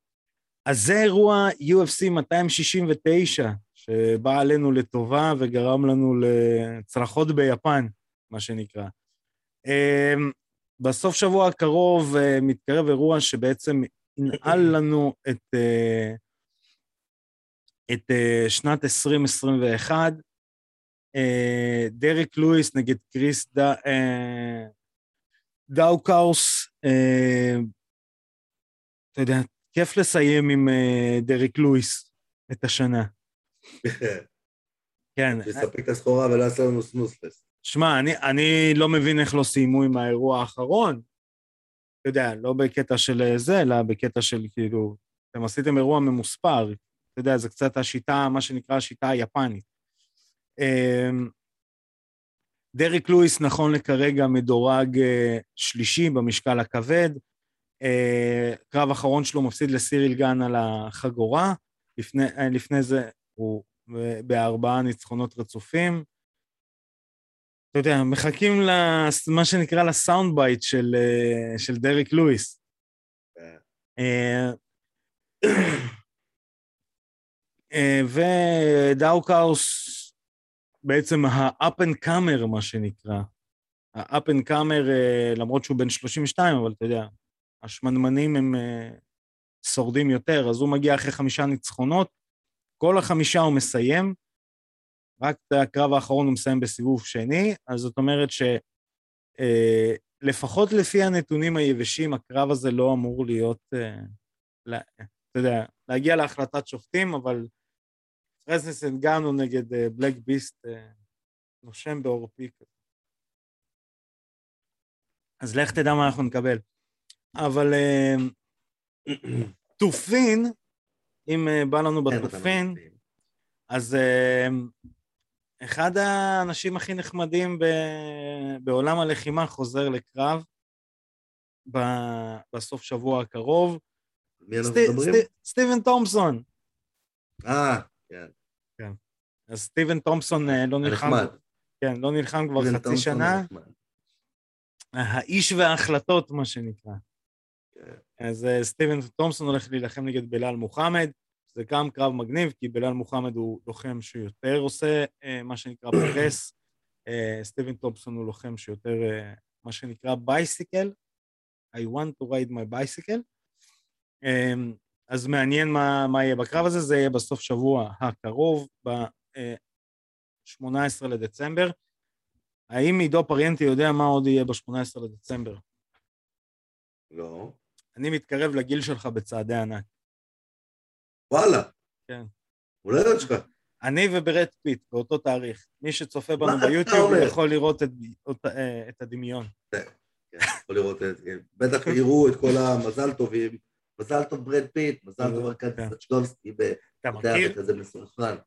אז זה אירוע UFC 269, שבא עלינו לטובה וגרם לנו לצרחות ביפן, מה שנקרא. אה, בסוף שבוע הקרוב אה, מתקרב אירוע שבעצם ינעל לנו את, אה, את אה, שנת 2021. אה, דריק לואיס נגד קריס ד... דאוקאוס, אתה יודע, כיף לסיים עם אה, דריק לואיס את השנה. [LAUGHS] כן, שיספק את הסחורה ולא יעשה לנו snoozefest. שמע, אני, אני לא מבין איך לא סיימו עם האירוע האחרון. אתה יודע, לא בקטע של אה, זה, אלא בקטע של כאילו, אתם עשיתם אירוע ממוספר. אתה יודע, זה קצת השיטה, מה שנקרא השיטה היפנית. אמ, דריק לואיס נכון לכרגע מדורג אה, שלישי במשקל הכבד. אה, קרב אחרון שלו מפסיד לסיריל גן על החגורה. לפני, אה, לפני זה הוא ב- בארבעה ניצחונות רצופים. אתה יודע, מחכים למה שנקרא ל sound bite של, אה, של דריק לואיס. כן. אה, [CLEARS THROAT] אה, ודאוקאוס בעצם ה-up and comer, מה שנקרא. ה-up and comer, אה, למרות שהוא בן 32, אבל אתה יודע, השמנמנים הם אה, שורדים יותר, אז הוא מגיע אחרי חמישה ניצחונות, כל החמישה הוא מסיים, רק את הקרב האחרון הוא מסיים בסיבוב שני, אז זאת אומרת שלפחות לפי הנתונים היבשים, הקרב הזה לא אמור להיות, אה, אתה יודע, להגיע להחלטת שופטים, אבל פרזנס אנגנו נגד אה, בלק ביסט אה, נושם בעורפי. אז לך תדע מה אנחנו נקבל. אבל אה, תופין, אם אה, בא לנו בתופין. אז אה, אחד האנשים הכי נחמדים בעולם הלחימה חוזר לקרב בסוף שבוע הקרוב. מי אנחנו מדברים? סטי- סטיבן תומפסון. אה, אז סטיבן תומפסון אה, לא נלחם, הנחמד. כן, לא נלחם כבר חצי שנה. האיש וההחלטות, מה שנקרא. אז אה, סטיבן תומפסון הולך להילחם נגד בלאל מוחמד, זה גם קרב מגניב, כי בלאל מוחמד הוא לוחם שיותר עושה אה, מה שנקרא press, אה, סטיבן תומפסון הוא לוחם שיותר מה שנקרא bicycle, I want to ride my bicycle. אה, אז מעניין מה, מה יהיה בקרב הזה, זה יהיה בסוף שבוע הקרוב, ב-18 לדצמבר. האם עידו פריאנטי יודע מה עוד יהיה ב-18 לדצמבר? לא. אני מתקרב לגיל שלך בצעדי ענק. וואלה. כן. הולדת שלך. אני וברד פיט באותו תאריך. מי שצופה בנו ביוטיוב? יכול לראות את, את, אה, את הדמיון. כן, יכול לראות את זה. בטח יראו את כל המזל טובים. מזל טוב ברד פיט, מזל טוב ארכדי כן. סצ'קובסקי, וכזה מסונכרן.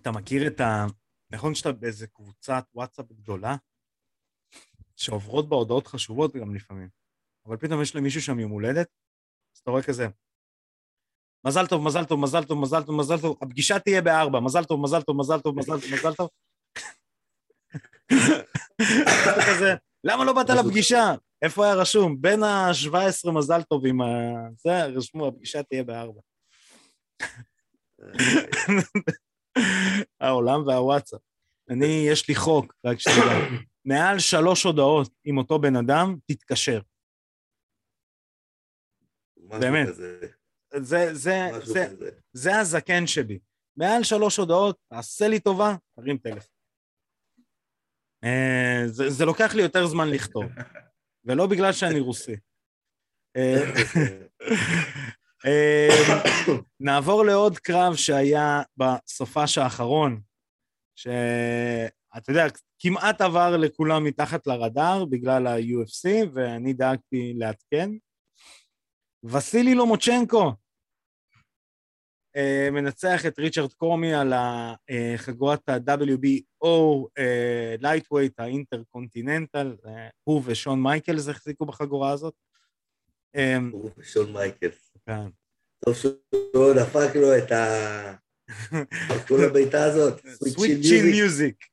אתה מכיר את ה... נכון שאתה באיזה קבוצת וואטסאפ גדולה, שעוברות בה הודעות חשובות גם לפעמים, אבל פתאום יש למישהו שם יום הולדת, אז אתה רואה כזה, מזל טוב, מזל טוב, מזל טוב, מזל טוב, מזל טוב, הפגישה תהיה בארבע, מזל טוב, מזל טוב, מזל טוב, מזל טוב, מזל טוב. כזה, למה לא באת לפגישה? איפה היה רשום? בין ה-17 מזל טוב עם ה... זה, רשמו, הפגישה תהיה בארבע. העולם והוואטסאפ. אני, יש לי חוק, רק שתדע. מעל שלוש הודעות עם אותו בן אדם, תתקשר. באמת. זה, זה, זה. זה הזקן שלי. מעל שלוש הודעות, תעשה לי טובה, תרים טלפון. אה, זה, זה לוקח לי יותר זמן לכתוב, [LAUGHS] ולא בגלל שאני רוסי. אה, [LAUGHS] אה, נעבור לעוד קרב שהיה בסופש האחרון, שאתה יודע, כמעט עבר לכולם מתחת לרדאר בגלל ה-UFC, ואני דאגתי לעדכן. וסילי לומוצ'נקו אה, מנצח את ריצ'רד קומי על חגורת ה-WBO lightweight, ה intercontinental, אה, הוא ושון מייקלס החזיקו בחגורה הזאת. אה, הוא ושון מייקלס. כן. טוב שהוא דפק לו את ה... את כל הביתה הזאת. Sweet chin music.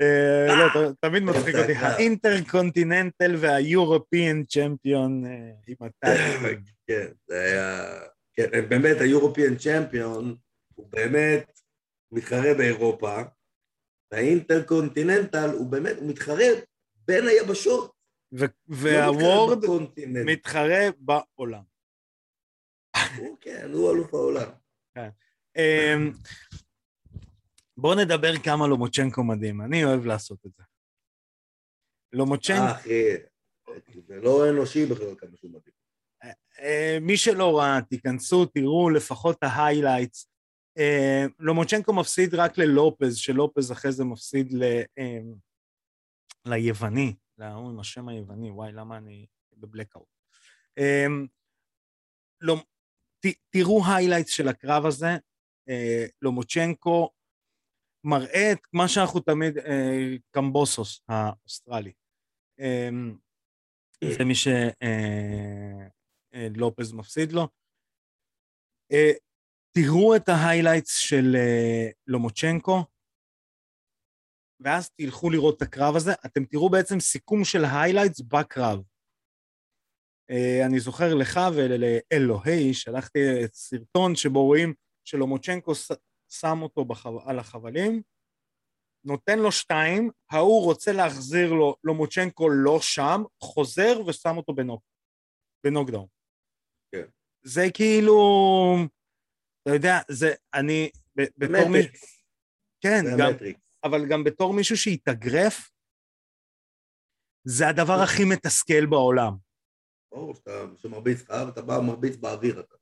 אה, לא, תמיד מצחיק אותי, זה הקרב. ה intercontinental וה European champion אה, עם ה tag. כן, זה היה... כן, באמת, ה European champion הוא באמת מתחרה באירופה, וה intercontinental הוא באמת, הוא מתחרה בין היבשות. לא והוורד. מתחרה בעולם. הוא, כן, הוא אלוף העולם. בואו נדבר כמה לומוצ'נקו מדהים, אני אוהב לעשות את זה. לומוצ'נקו, אה, אחי, זה לא אנושי בכלל כמה שהוא מדהים. אה, מי שלא ראה, תיכנסו, תראו לפחות ההיילייטס. אה, לומוצ'נקו מפסיד רק ללופז, שלופז אחרי זה מפסיד ל, אה, ליווני, להוא עם השם היווני, וואי, למה אני ב blackout. אה, לא, ת, תראו highlights של הקרב הזה, אה, לומוצ'נקו מראה את מה שאנחנו תמיד, אה, קמבוסוס האוסטרלי. אה, זה מי שלופז מפסיד לו. אה, תראו את ה highlights של אה, לומוצ'נקו, ואז תלכו לראות את הקרב הזה. אתם תראו בעצם סיכום של ה highlights בקרב. אה, אני זוכר לך ולאלוהי, שלחתי סרטון שבו רואים שלומוצ'נקו שם אותו בחו... על החבלים, נותן לו שתיים, ההוא רוצה להחזיר לו, לומוצ'נקו לא שם, חוזר ושם אותו בנוק, בנוקדאון. כן. זה כאילו, אתה יודע, זה, אני, ב- בתור מי... מטריקס, כן, גם. אבל גם בתור מישהו שהתאגרף, זה הדבר הכי מתסכל בעולם. ברור שאתה שמרביץ לך, ואתה בא מרביץ באוויר. אתה.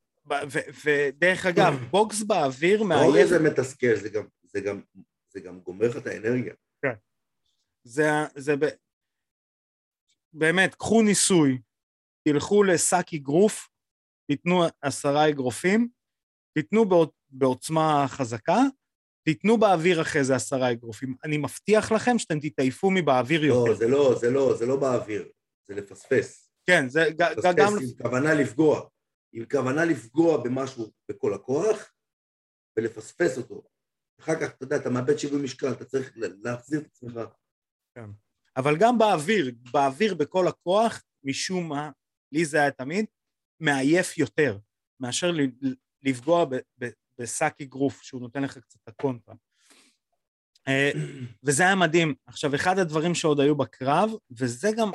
ודרך אגב, [CLEARS THROAT] בוקס באוויר לא מאיים, איזה מתסכל, זה גם- זה גם- זה גם גומר לך את האנרגיה. זה, זה ב... באמת, קחו ניסוי, תלכו לשק אגרוף, תיתנו עשרה אגרופים, תיתנו בעוצ... בעוצמה חזקה, תיתנו באוויר אחרי זה עשרה אגרופים. אני מבטיח לכם שאתם תתעייפו מבאוויר לא, יותר. זה לא, זה לא, זה לא באוויר, זה לפספס. כן, זה לפספס גם... עם כוונה לפגוע. עם כוונה לפגוע במשהו בכל הכוח, ולפספס אותו. אחר כך, אתה יודע, אתה מאבד שיווי משקל, אתה צריך להחזיר את עצמך. אבל גם באוויר, באוויר בכל הכוח, משום מה, לי זה היה תמיד, מעייף יותר, מאשר לפגוע בשק אגרוף, שהוא נותן לך קצת את הקונטרה. אה, וזה היה מדהים. עכשיו, אחד הדברים שעוד היו בקרב, וזה גם,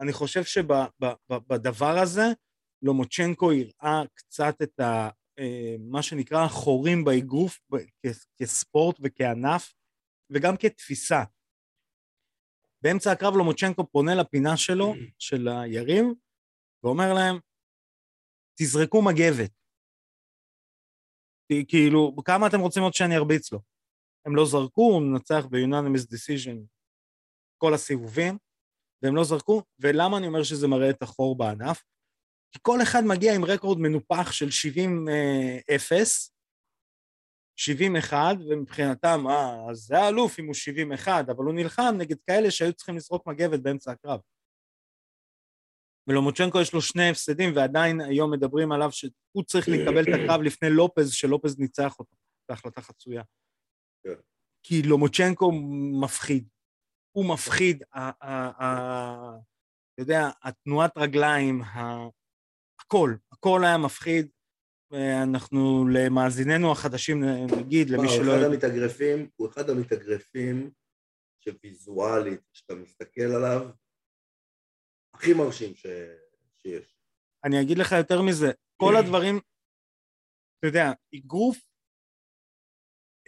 אני חושב שבדבר הזה, לומוצ'נקו הראה קצת את ה... אה, מה שנקרא חורים באגרוף כספורט וכענף, וגם כתפיסה. באמצע הקרב לומוצ'נקו פונה לפינה שלו, [CLEARS THROAT] של היריב, ואומר להם, תזרקו מגבת. כאילו, כמה אתם רוצים עוד שאני ארביץ לו? הם לא זרקו, הוא מנצח ב-unanimous decision כל הסיבובים, והם לא זרקו, ולמה אני אומר שזה מראה את החור בענף? כי כל אחד מגיע עם רקורד מנופח של 70-0, 70-1, ומבחינתם, אה, אז זה האלוף אם הוא 70-1, אבל הוא נלחם נגד כאלה שהיו צריכים לזרוק מגבת באמצע הקרב. ולומוצ'נקו יש לו שני הפסדים, ועדיין היום מדברים עליו שהוא צריך לקבל את הקרב לפני לופז, שלופז ניצח אותו בהחלטה חצויה. כן. כי לומוצ'נקו מפחיד. הוא מפחיד. אתה יודע, התנועת רגליים, ה- הכל, הכל היה מפחיד. אנחנו למאזיננו החדשים נגיד, למי מה, הוא שלא... אחד המתאגרפים, הוא אחד המתאגרפים שוויזואלית, כשאתה מסתכל עליו, הכי מרשים ש... שיש. אני אגיד לך יותר מזה, כל [CLEARS THROAT] הדברים, אתה יודע, אגרוף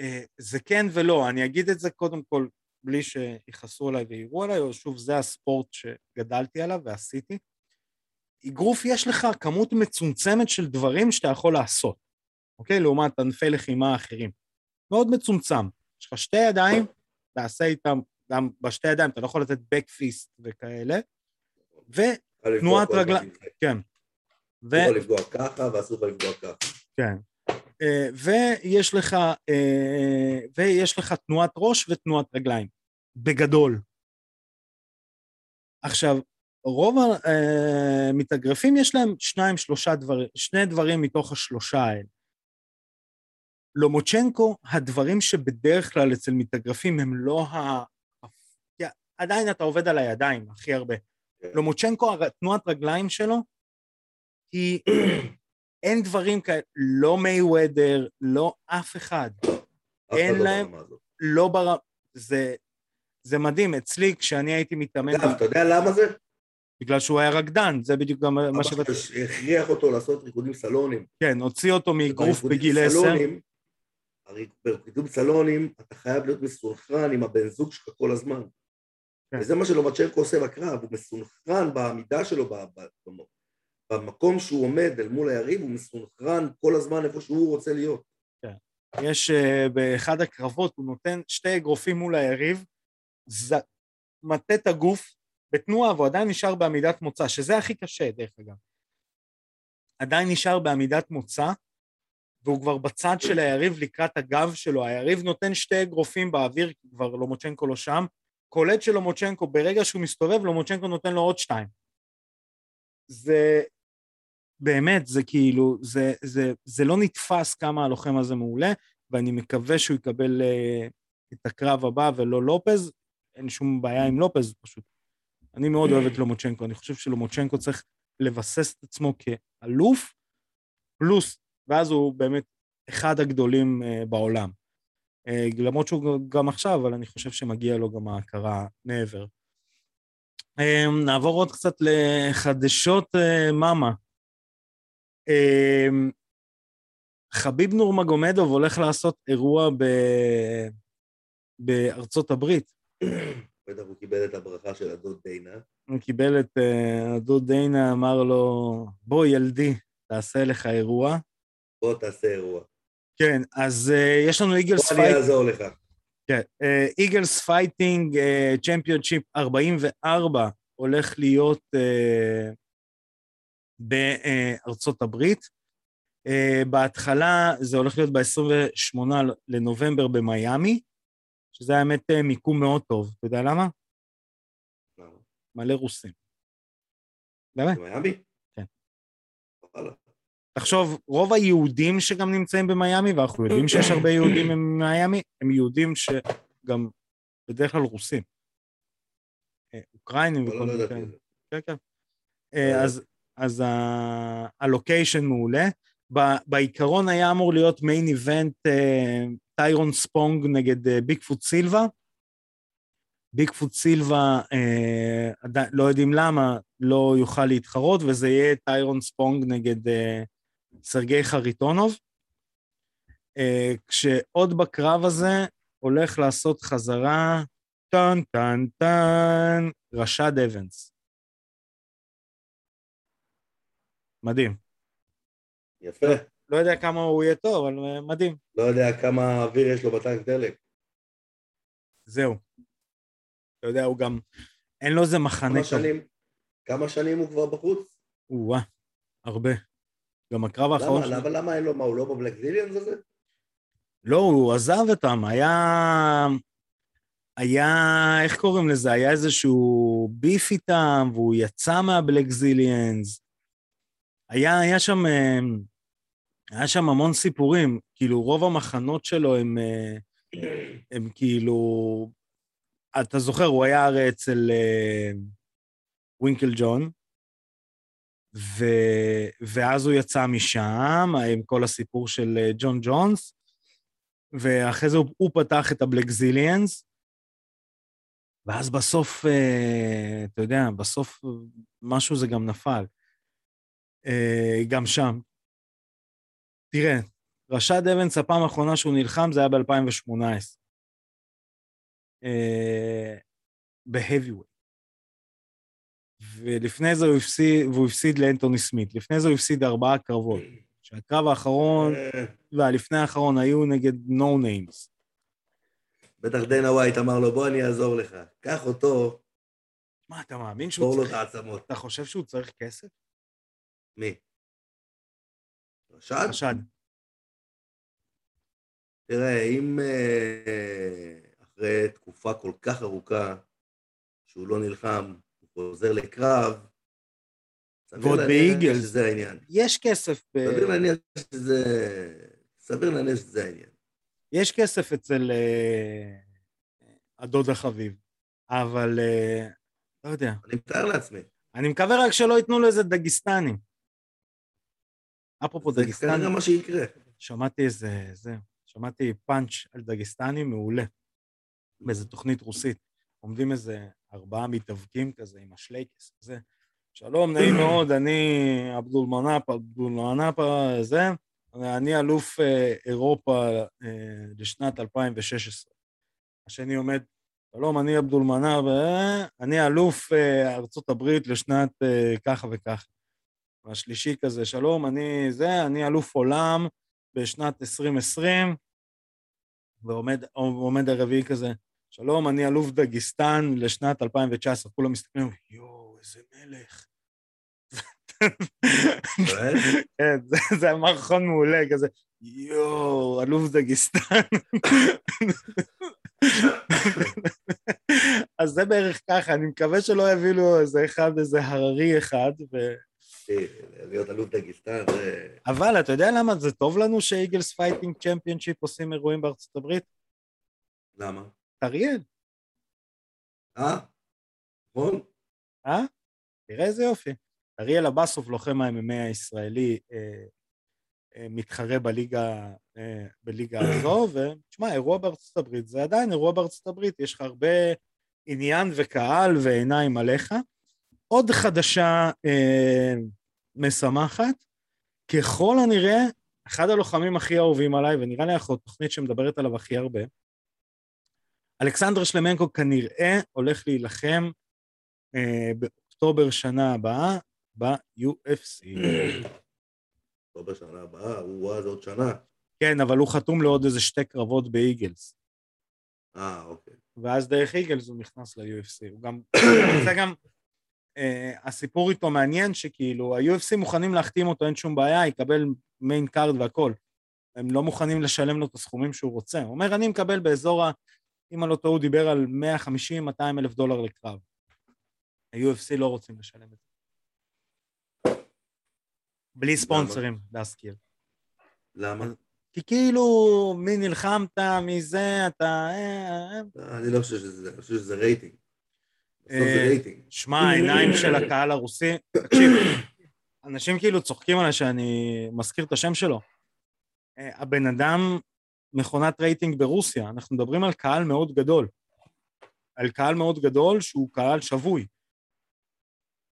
אה, זה כן ולא, אני אגיד את זה קודם כל בלי שיכעסו עליי ויראו עליי, או שוב, זה הספורט שגדלתי עליו ועשיתי. אגרוף יש לך כמות מצומצמת של דברים שאתה יכול לעשות, אוקיי? לעומת ענפי לחימה אחרים. מאוד מצומצם. יש לך שתי ידיים, תעשה איתם, גם בשתי ידיים, אתה לא יכול לתת backfist וכאלה, ו... יכול לפגוע תנועת כל רגליים. כן. ו... אסור לפגוע ככה ואסור לך לפגוע ככה. כן. אה, ויש לך, אה, ויש לך תנועת ראש ותנועת רגליים, בגדול. עכשיו, רוב המתאגרפים יש להם שניים, שלושה דברים, שני דברים מתוך השלושה האלה. לומוצ'נקו, הדברים שבדרך כלל אצל מתאגרפים הם לא ה... עדיין אתה עובד על הידיים הכי הרבה. כן. לומוצ'נקו, תנועת רגליים שלו היא [CLEARS THROAT] אין דברים כאלה, לא מייוודר, לא אף אחד. אחד אין לא להם- ברמה הזאת. לא. זה, זה מדהים, אצלי כשאני הייתי מתאמן, אתה יודע למה זה? בגלל שהוא היה רקדן, זה בדיוק גם מה אבא שבאתי, שלו הכריח אותו לעשות ריקודים סלונים. כן, הוציא אותו מאגרוף בגיל עשר, הרי בריקודים סלונים אתה חייב להיות מסונכרן עם הבן זוג שלך כל הזמן. כן. וזה מה שלובצ'נקו עושה בקרב, הוא מסונכרן בעמידה שלו, במקום שהוא עומד אל מול היריב, הוא מסונכרן כל הזמן איפה שהוא רוצה להיות. יש uh, באחד הקרבות, הוא נותן שתי אגרופים מול היריב, ז... מטה את הגוף בתנועה, והוא עדיין נשאר בעמידת מוצא, שזה הכי קשה, דרך אגב. עדיין נשאר בעמידת מוצא, והוא כבר בצד של היריב לקראת הגב שלו, היריב נותן שתי אגרופים באוויר, כי כבר לומוצ'נקו לא שם, קולט של לומוצ'נקו, ברגע שהוא מסתובב, לומוצ'נקו נותן לו עוד שתיים. זה באמת, זה כאילו, זה, זה, זה לא נתפס כמה הלוחם הזה מעולה, ואני מקווה שהוא יקבל uh, את הקרב הבא ולא לופז, אין שום בעיה עם לופז פשוט. אני מאוד אוהב את לומוצ'נקו, אני חושב שלומוצ'נקו צריך לבסס את עצמו כאלוף, פלוס, ואז הוא באמת אחד הגדולים uh, בעולם. Uh, למרות שהוא גם עכשיו, אבל אני חושב שמגיע לו גם ההכרה מעבר. נעבור עוד קצת לחדשות מאמה. חביב נורמגומדוב הולך לעשות אירוע ב... בארצות הברית. בטח הוא קיבל את הברכה של הדוד דיינה. הוא קיבל את... uh, הדוד דיינה אמר לו, בוא ילדי, תעשה לך אירוע. בוא תעשה אירוע. כן, אז uh, יש לנו איגלס בוא אני. אעזור לך. כן, Eagles Fighting Championship 44 הולך להיות אה, בארצות הברית. אה, בהתחלה זה הולך להיות ב-28 לנובמבר במיאמי, שזה האמת אה, מיקום מאוד טוב. אתה יודע למה? למה? מלא רוסים. באמת. במיאמי? כן. וואלה. תחשוב, רוב היהודים שגם נמצאים במיאמי, ואנחנו יודעים שיש הרבה יהודים במיאמי, הם יהודים שגם בדרך כלל רוסים. אה, אוקראינים וכל לא מיני כאלה. כן, כן. אה, אז, אז הלוקיישן מעולה. בעיקרון היה אמור להיות מיין איבנט טיירון ספונג נגד אה, ביגפוט סילבה. ביגפוט סילבה, אה, לא יודעים למה, לא יוכל להתחרות, וזה יהיה טיירון ספונג נגד אה, סרגי חריטונוב. אה, כשעוד בקרב הזה הולך לעשות חזרה, טן טן טן, רשד אבנס. מדהים. יפה. לא יודע כמה הוא יהיה טוב, אבל אה, מדהים. לא יודע כמה אוויר יש לו בטנק דלק. זהו. אתה יודע, הוא גם, אין לו איזה מחנה כמה טוב. שנים, כמה שנים הוא כבר בחוץ? או-אה, הרבה. גם הקרב האחרון למה. למה, למה אין לו, מה, הוא לא בבלק זיליאנס הזה? לא, הוא עזב אותם, היה... היה, איך קוראים לזה? היה איזשהו ביף איתם, והוא יצא מהבלקזיליאנס. היה, היה שם... היה שם המון סיפורים, כאילו רוב המחנות שלו הם, אה, הם כאילו... אתה זוכר, הוא היה הרי אצל אה, ווינקל ג'ון, ו... ואז הוא יצא משם עם כל הסיפור של אה, ג'ון ג'ונס, ואחרי זה הוא, הוא פתח את הבלקזיליאנס, ואז בסוף, אתה יודע, בסוף משהו זה גם נפל. גם שם. תראה, רשד אבנס, הפעם האחרונה שהוא נלחם זה היה ב-2018. ב heavyweight. ולפני זה הוא הפסיד, והוא הפסיד לאנטוני סמית. לפני זה הוא הפסיד ארבעה קרבות. שהקרב האחרון והלפני האחרון היו נגד no no names. בטח דנה ווייט אמר לו, בוא אני אעזור לך. קח אותו. מה, אתה מאמין שהוא צריך... לו את העצמות. אתה חושב שהוא צריך כסף? מי? רשד? רשד. תראה, אם אה, אחרי תקופה כל כך ארוכה שהוא לא נלחם, חוזר לקרב, ועוד באיגלס. שזה העניין. יש כסף ב... סביר להניח שזה... סביר להניח שזה העניין. יש כסף אצל uh, הדוד החביב, אבל uh, לא יודע. אני מתאר לעצמי. אני מקווה רק שלא ייתנו לו איזה דגיסטנים. אפרופו דגיסטנים. זה כנראה מה שיקרה. שמעתי איזה, זה, שמעתי פאנץ' על דגיסטנים מעולה, באיזה תוכנית רוסית. עומדים איזה ארבעה מתאבקים כזה עם השלייקס וזה. שלום, נעים [CLEARS THROAT] מאוד, אני עבדול מנאפ, עבדול מנאפ, זה. אני אלוף אה, אירופה אה, לשנת 2016. השני עומד, שלום, אני עבדול מנאפ, אה, אני אלוף ארצות הברית לשנת ככה וככה. והשלישי כזה, שלום, אני זה, אני אלוף עולם בשנת 2020, ועומד הרביעי כזה, שלום, אני אלוף דגיסטן לשנת 2019. כולם מסתכלים, יואו, איזה מלך. כן, זה היה מערכון מעולה, כזה, יואו, אלוף דגיסטן. אז זה בערך ככה, אני מקווה שלא יביאו לו איזה אחד, איזה הררי אחד, להיות אלוף דגיסטן זה... אבל אתה יודע למה זה טוב לנו ש Eagles Fighting Championship עושים אירועים בארצות הברית? למה? אריאל. אה? נכון? אה? תראה איזה יופי. אריאל אבסוף, לוחם ה-MMA הישראלי, אה, אה, מתחרה בליגה, אה, בליגה [COUGHS] הזו, ותשמע, אירוע בארצות הברית זה עדיין אירוע בארצות הברית, יש לך הרבה עניין וקהל ועיניים עליך. עוד חדשה אה, משמחת, ככל הנראה, אחד הלוחמים הכי אהובים עליי, ונראה לי אנחנו תוכנית שמדברת עליו הכי הרבה, אלכסנדר שלמנקו כנראה הולך להילחם אה, באוקטובר שנה הבאה ב-UFC. אוקטובר שנה הבאה, הוא אז עוד שנה. כן, אבל הוא חתום לעוד איזה שתי קרבות באיגלס. אה, אוקיי. ואז דרך Eagles הוא נכנס ל-UFC. הוא גם... [COUGHS] זה גם... אה, הסיפור איתו מעניין שכאילו ה-UFC מוכנים להחתים אותו, אין שום בעיה, יקבל main card והכל. הם לא מוכנים לשלם לו את הסכומים שהוא רוצה. הוא אומר, אני מקבל באזור ה... אם אני לא טועה, הוא דיבר על 150-200 אלף דולר לקרב. ה-UFC לא רוצים לשלם את זה. בלי ספונסרים, להזכיר. למה? כי כאילו, מי נלחמת, מי זה, אתה... אה, אה. אני לא חושב שזה, אני חושב שזה רייטינג. רייטינג. שמע, העיניים של הקהל הרוסי, תקשיב, אנשים כאילו צוחקים עליי שאני מזכיר את השם שלו. הבן אדם מכונת רייטינג ברוסיה, אנחנו מדברים על קהל מאוד גדול. על קהל מאוד גדול שהוא קהל שבוי.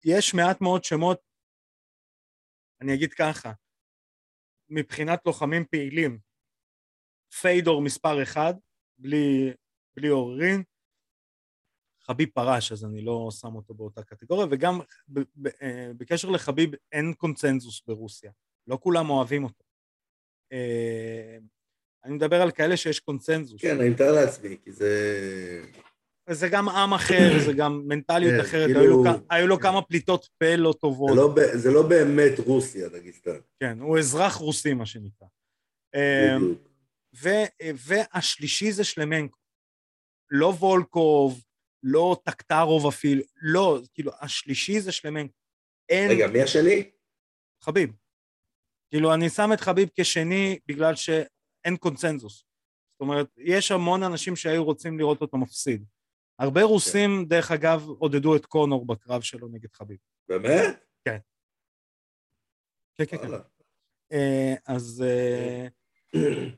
יש מעט מאוד שמות, אני אגיד ככה, מבחינת לוחמים פעילים, פיידור מספר אחד, בלי, בלי עוררין, חביב פרש, אז אני לא שם אותו באותה קטגוריה, וגם אה, בקשר לחביב אין קונצנזוס ברוסיה, לא כולם אוהבים אותו. אה, אני מדבר על כאלה שיש קונצנזוס. כן, אני מתאר לעצמי, כי זה... וזה גם עם אחר, זה גם מנטליות כן, אחרת, כאילו... היו, לו, היו לו כמה פליטות פה לא טובות. זה לא, זה לא באמת רוסיה, דגיסטן. כן, הוא אזרח רוסי, מה שנקרא. אמ, ו, והשלישי זה שלמנקו. לא וולקוב, לא טקטרוב אפילו, לא, כאילו, השלישי זה שלמנקו. אין... רגע, מי השני? חביב. כאילו, אני שם את חביב כשני בגלל שאין קונצנזוס. זאת אומרת, יש המון אנשים שהיו רוצים לראות אותו מפסיד. הרבה רוסים, כן. דרך אגב, עודדו את קונור בקרב שלו נגד חביב. באמת? כן. כן, כן, כן. אה, אז, אה,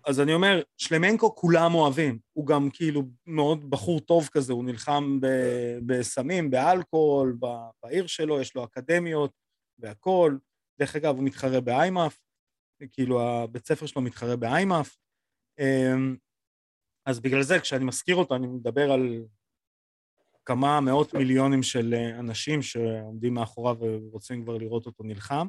אז אני אומר, שלמנקו כולם אוהבים. הוא גם כאילו מאוד בחור טוב כזה, הוא נלחם ב- בסמים, באלכוהול, ב- בעיר שלו, יש לו אקדמיות והכול. דרך אגב, הוא מתחרה באיימאף, כאילו הבית ספר שלו מתחרה באיימאף. אמ, אז בגלל זה, כשאני מזכיר אותו, אני מדבר על כמה מאות מיליונים של אה, אנשים שעומדים מאחוריו ורוצים כבר לראות אותו נלחם.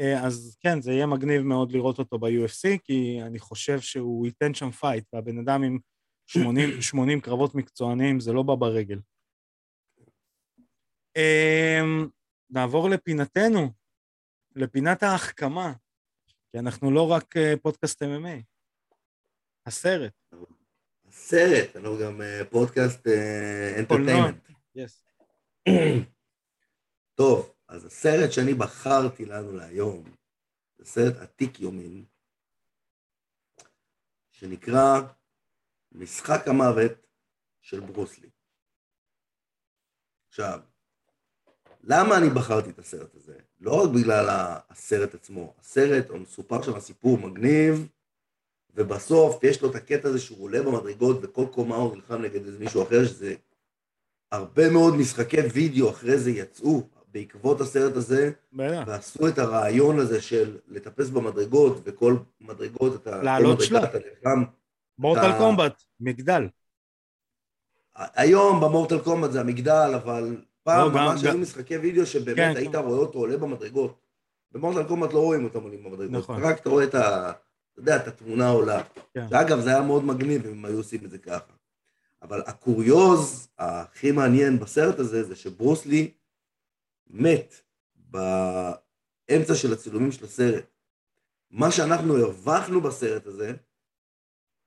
אה, אז כן, זה יהיה מגניב מאוד לראות אותו ב-UFC, כי אני חושב שהוא ייתן שם fight, והבן אדם עם 80, 80 [CLEARS THROAT] קרבות מקצוענים, זה לא בא ברגל. אמ, נעבור לפינתנו, לפינת ההחכמה, כי אנחנו לא רק אה, פודקאסט MMA. הסרט, סרט, אנחנו גם אה, פודקאסט אנטרטיימנט. [CLEARS THROAT] טוב, אז הסרט שאני בחרתי לנו להיום, זה סרט עתיק יומין, שנקרא משחק המוות של ברוסלי. עכשיו, למה אני בחרתי את הסרט הזה? לא רק בגלל הסרט עצמו, הסרט, מסופר שם סיפור מגניב, ובסוף יש לו את הקטע הזה שהוא עולה במדרגות וכל קומה הוא נלחם נגד איזה מישהו אחר, שזה הרבה מאוד משחקי וידאו אחרי זה יצאו בעקבות הסרט הזה. ועשו את הרעיון הזה של לטפס במדרגות, וכל מדרגות אתה... לעלות שלב. אתה נלחם. מורטל קומבט, מגדל. היום במורטל קומבט זה המגדל, אבל פעם לא, ממש היו משחקי וידאו שבאמת כן, היית כן. רואה אותו עולה במדרגות. במורטל קומבט לא רואים אותם עולים במדרגות, נכון. רק אתה רואה את ה... אתה יודע, את התמונה עולה. כן. שאגב, זה היה מאוד מגניב אם היו עושים את זה ככה. אבל הקוריוז הכי מעניין בסרט הזה, זה שברוסלי מת באמצע של הצילומים של הסרט. מה שאנחנו הרווחנו בסרט הזה,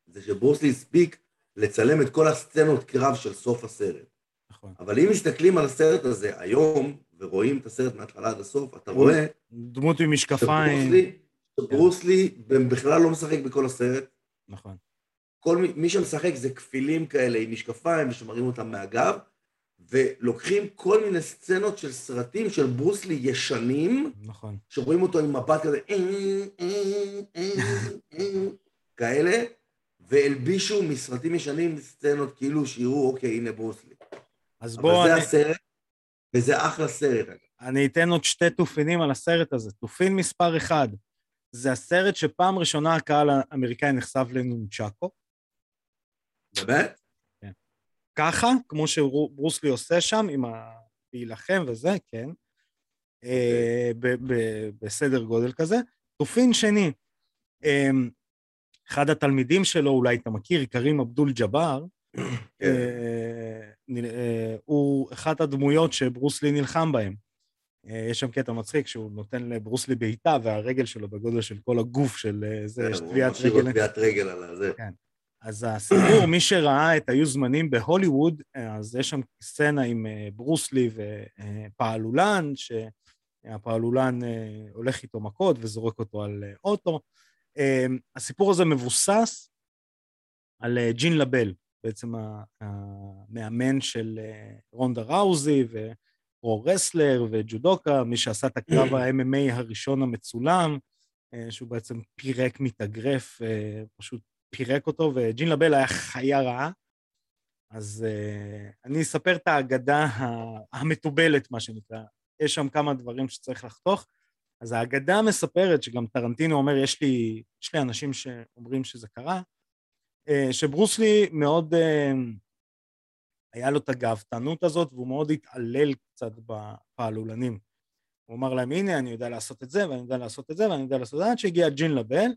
זה שברוסלי הספיק לצלם את כל הסצנות קרב של סוף הסרט. נכון. אבל אם מסתכלים על הסרט הזה היום, ורואים את הסרט מההתחלה עד הסוף, אתה רואה דמות עם משקפיים. שברוסלי, שברוסלי בכלל לא משחק בכל הסרט. נכון. כל מי, מי שמשחק זה כפילים כאלה עם משקפיים ושמראים אותם מהגב, ולוקחים כל מיני סצנות של סרטים של ברוסלי ישנים, נכון. שרואים אותו עם מבט כזה, "אה, אה, אה, אה", כאלה, והלבישו מסרטים ישנים סצנות כאילו שיראו, אוקיי, הנה ברוסלי. אז אבל בואו זה אני, הסרט, וזה אחלה סרט. אני אתן עוד שתי תופינים על הסרט הזה. תופין מספר אחד, זה הסרט שפעם ראשונה הקהל האמריקאי נחשף לנונצ'קו. באמת? ככה, כמו שברוסלי עושה שם, עם ה... להילחם וזה, כן. אה, בסדר גודל כזה. תופין שני, אה, אחד התלמידים שלו, אולי אתה מכיר, קרים אבדול ג'באר, כן. אה, אה, הוא אחת הדמויות שברוסלי נלחם בהן. יש שם קטע מצחיק שהוא נותן לברוסלי בעיטה והרגל שלו בגודל של כל הגוף של זה, יש הוא טביעת משאיר לו רגל. טביעת רגל על הזה. אז הסיפור, מי שראה את היו זמנים בהוליווד, אז יש שם סצנה עם אה, ברוסלי ופעלולן, שהפעלולן אה, הולך איתו מכות וזורק אותו על אה, אוטו. אה, הסיפור הזה מבוסס על אה, ג'ין לבל, בעצם המאמן של אה, רונדה ראוזי ופרו רסלר וג'ודוקה, מי שעשה את הקרב [CLEARS THROAT] ה-MMA הראשון המצולם, אה, שהוא בעצם פירק מתאגרף, אה, פשוט פירק אותו, וג'ין לבל היה חיה רעה. אז uh, אני אספר את האגדה המתובלת, מה שנקרא. יש שם כמה דברים שצריך לחתוך. אז האגדה מספרת, שגם טרנטינו אומר, יש לי, יש לי אנשים שאומרים שזה קרה, uh, שברוסלי מאוד, uh, היה לו את הגאוותנות הזאת, והוא מאוד התעלל קצת בפעלולנים. הוא אמר להם, הנה, אני יודע לעשות את זה, ואני יודע לעשות את זה, ואני יודע לעשות את זה, עד שהגיע ג'ין לבל,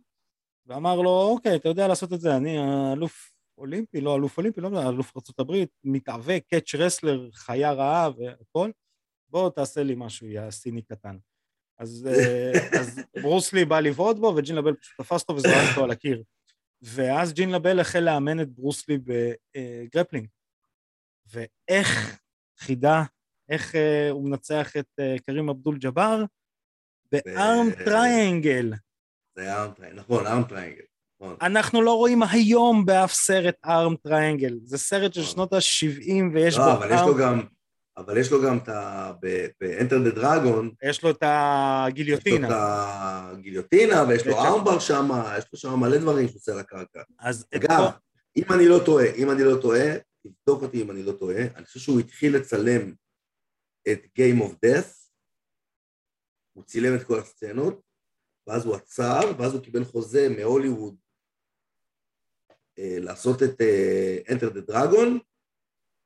ואמר לו, אוקיי, אתה יודע לעשות את זה, אני אלוף אולימפי, לא אלוף אולימפי, לא אלוף ארה"ב, מתאבק, catch wrestler, חיה רעה והכל, בוא תעשה לי משהו, יא סיני קטן. אז, אה, אז ברוסלי בא לבעוט בו, וג'ין לבל פשוט תפס אותו וזרק אותו על הקיר. ואז ג'ין לבל החל לאמן את ברוסלי ב grappling. ואיך חידה, איך אה, הוא מנצח את אה, קרים אבדול ג'באר? ב arm triangle. זה היה arm triangle, נכון, arm triangle. נכון. אנחנו לא רואים היום באף סרט arm triangle. זה סרט של נכון. שנות ה-70 ויש בו לא, אבל יש לו arm... גם, אבל יש לו גם את ה... ב-Enter the Dragon, יש לו את יש לו הגיליוטינה. את הגיליוטינה, ויש לו armbar שם, יש לו שם מלא דברים שהוא עושה על הקרקע. אז אגב, אם אני לא טועה, אם אני לא טועה, תבדוק אותי אם אני לא טועה, אני חושב שהוא התחיל לצלם את Game of Death, הוא צילם את כל הסצנות, ואז הוא עצר, ואז הוא קיבל חוזה מהוליווד אה, לעשות את אה, Enter the Dragon,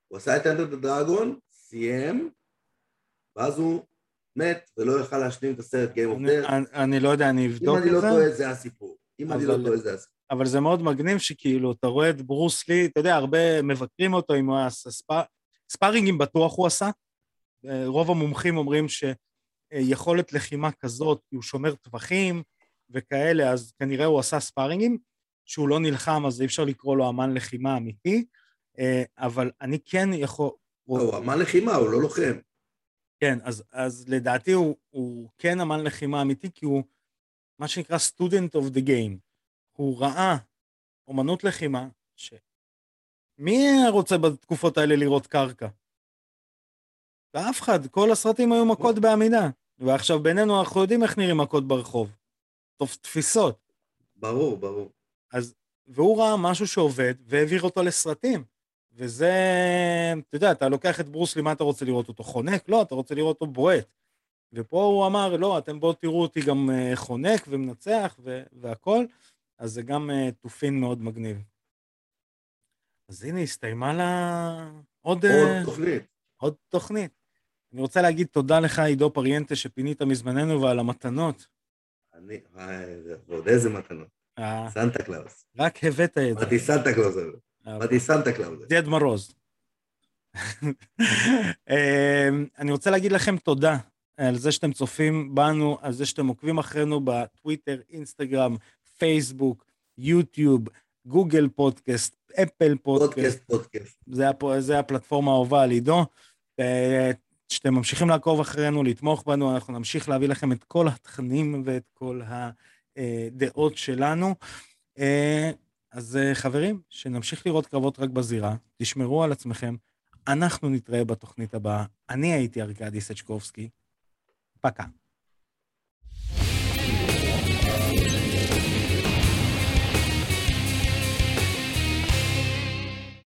הוא עשה את Enter the Dragon, סיים, ואז הוא מת ולא יכל להשלים את הסרט Game of אני- Death. אני- אני לא יודע, אני אם אבדוק אני לא את זה. טועה, זה הסיפור. אם אני לא טועה, זה הסיפור. אבל זה מאוד מגניב שכאילו, אתה רואה את ברוס לי, אתה יודע, הרבה מבקרים אותו אם הוא היה עשה ספא... ספארינגים בטוח הוא עשה. אה, רוב המומחים אומרים שיכולת לחימה כזאת, כי הוא שומר טווחים וכאלה, אז כנראה הוא עשה ספארינגים. שהוא לא נלחם, אז אי אפשר לקרוא לו אמן לחימה אמיתי. אה, אבל אני כן יכול... לא, הוא אמן לחימה, הוא לא לוחם. כן, אז, אז לדעתי הוא, הוא כן אמן לחימה אמיתי, כי הוא מה שנקרא student of the game. הוא ראה אומנות לחימה, ש... מי רוצה בתקופות האלה לראות קרקע? ואף אחד, כל הסרטים היו מכות בעמידה. ועכשיו בינינו אנחנו יודעים איך נראים מכות ברחוב. טוב, תפיסות. ברור, ברור. אז, והוא ראה משהו שעובד והעביר אותו לסרטים. וזה, אתה יודע, אתה לוקח את ברוסלי, מה אתה רוצה לראות אותו? חונק? לא, אתה רוצה לראות אותו בועט. ופה הוא אמר, לא, אתם בואו תראו אותי גם אה, חונק ומנצח ו- והכל, אז זה גם אה, תופין מאוד מגניב. אז הנה, הסתיימה לה עוד, עוד אה, תוכנית. עוד תוכנית. אני רוצה להגיד תודה לך, עידו פריאנטה, שפינית מזמנך ועל המתנות. אני, וואי, ועוד איזה מתנות. אה, סנטה קלאוס. רק הבאת את זה. באתי סנטה קלאוס. אה, באתי סנטה קלאוס. דד מרוז. [LAUGHS] אמ, אני רוצה להגיד לכם תודה על זה שאתם צופים בנו, על זה שאתם עוקבים אחרינו בטוויטר, אינסטגרם, פייסבוק, יוטיוב, גוגל פודקאסט, אפל פודקאסט, פודקאסט, פודקאסט. זה, הפ... זה הפלטפורמה האהובה על עידו. שאתם ממשיכים לעקוב אחרינו, לתמוך בנו, אנחנו נמשיך להביא לכם את כל התכנים ואת כל הדעות שלנו. אה, אז אה, חברים, שנמשיך לראות קרבות רק בזירה, תשמרו על עצמכם, אנחנו נתראה בתוכנית הבאה. אני הייתי ארכדי סצ'קובסקי, פקה.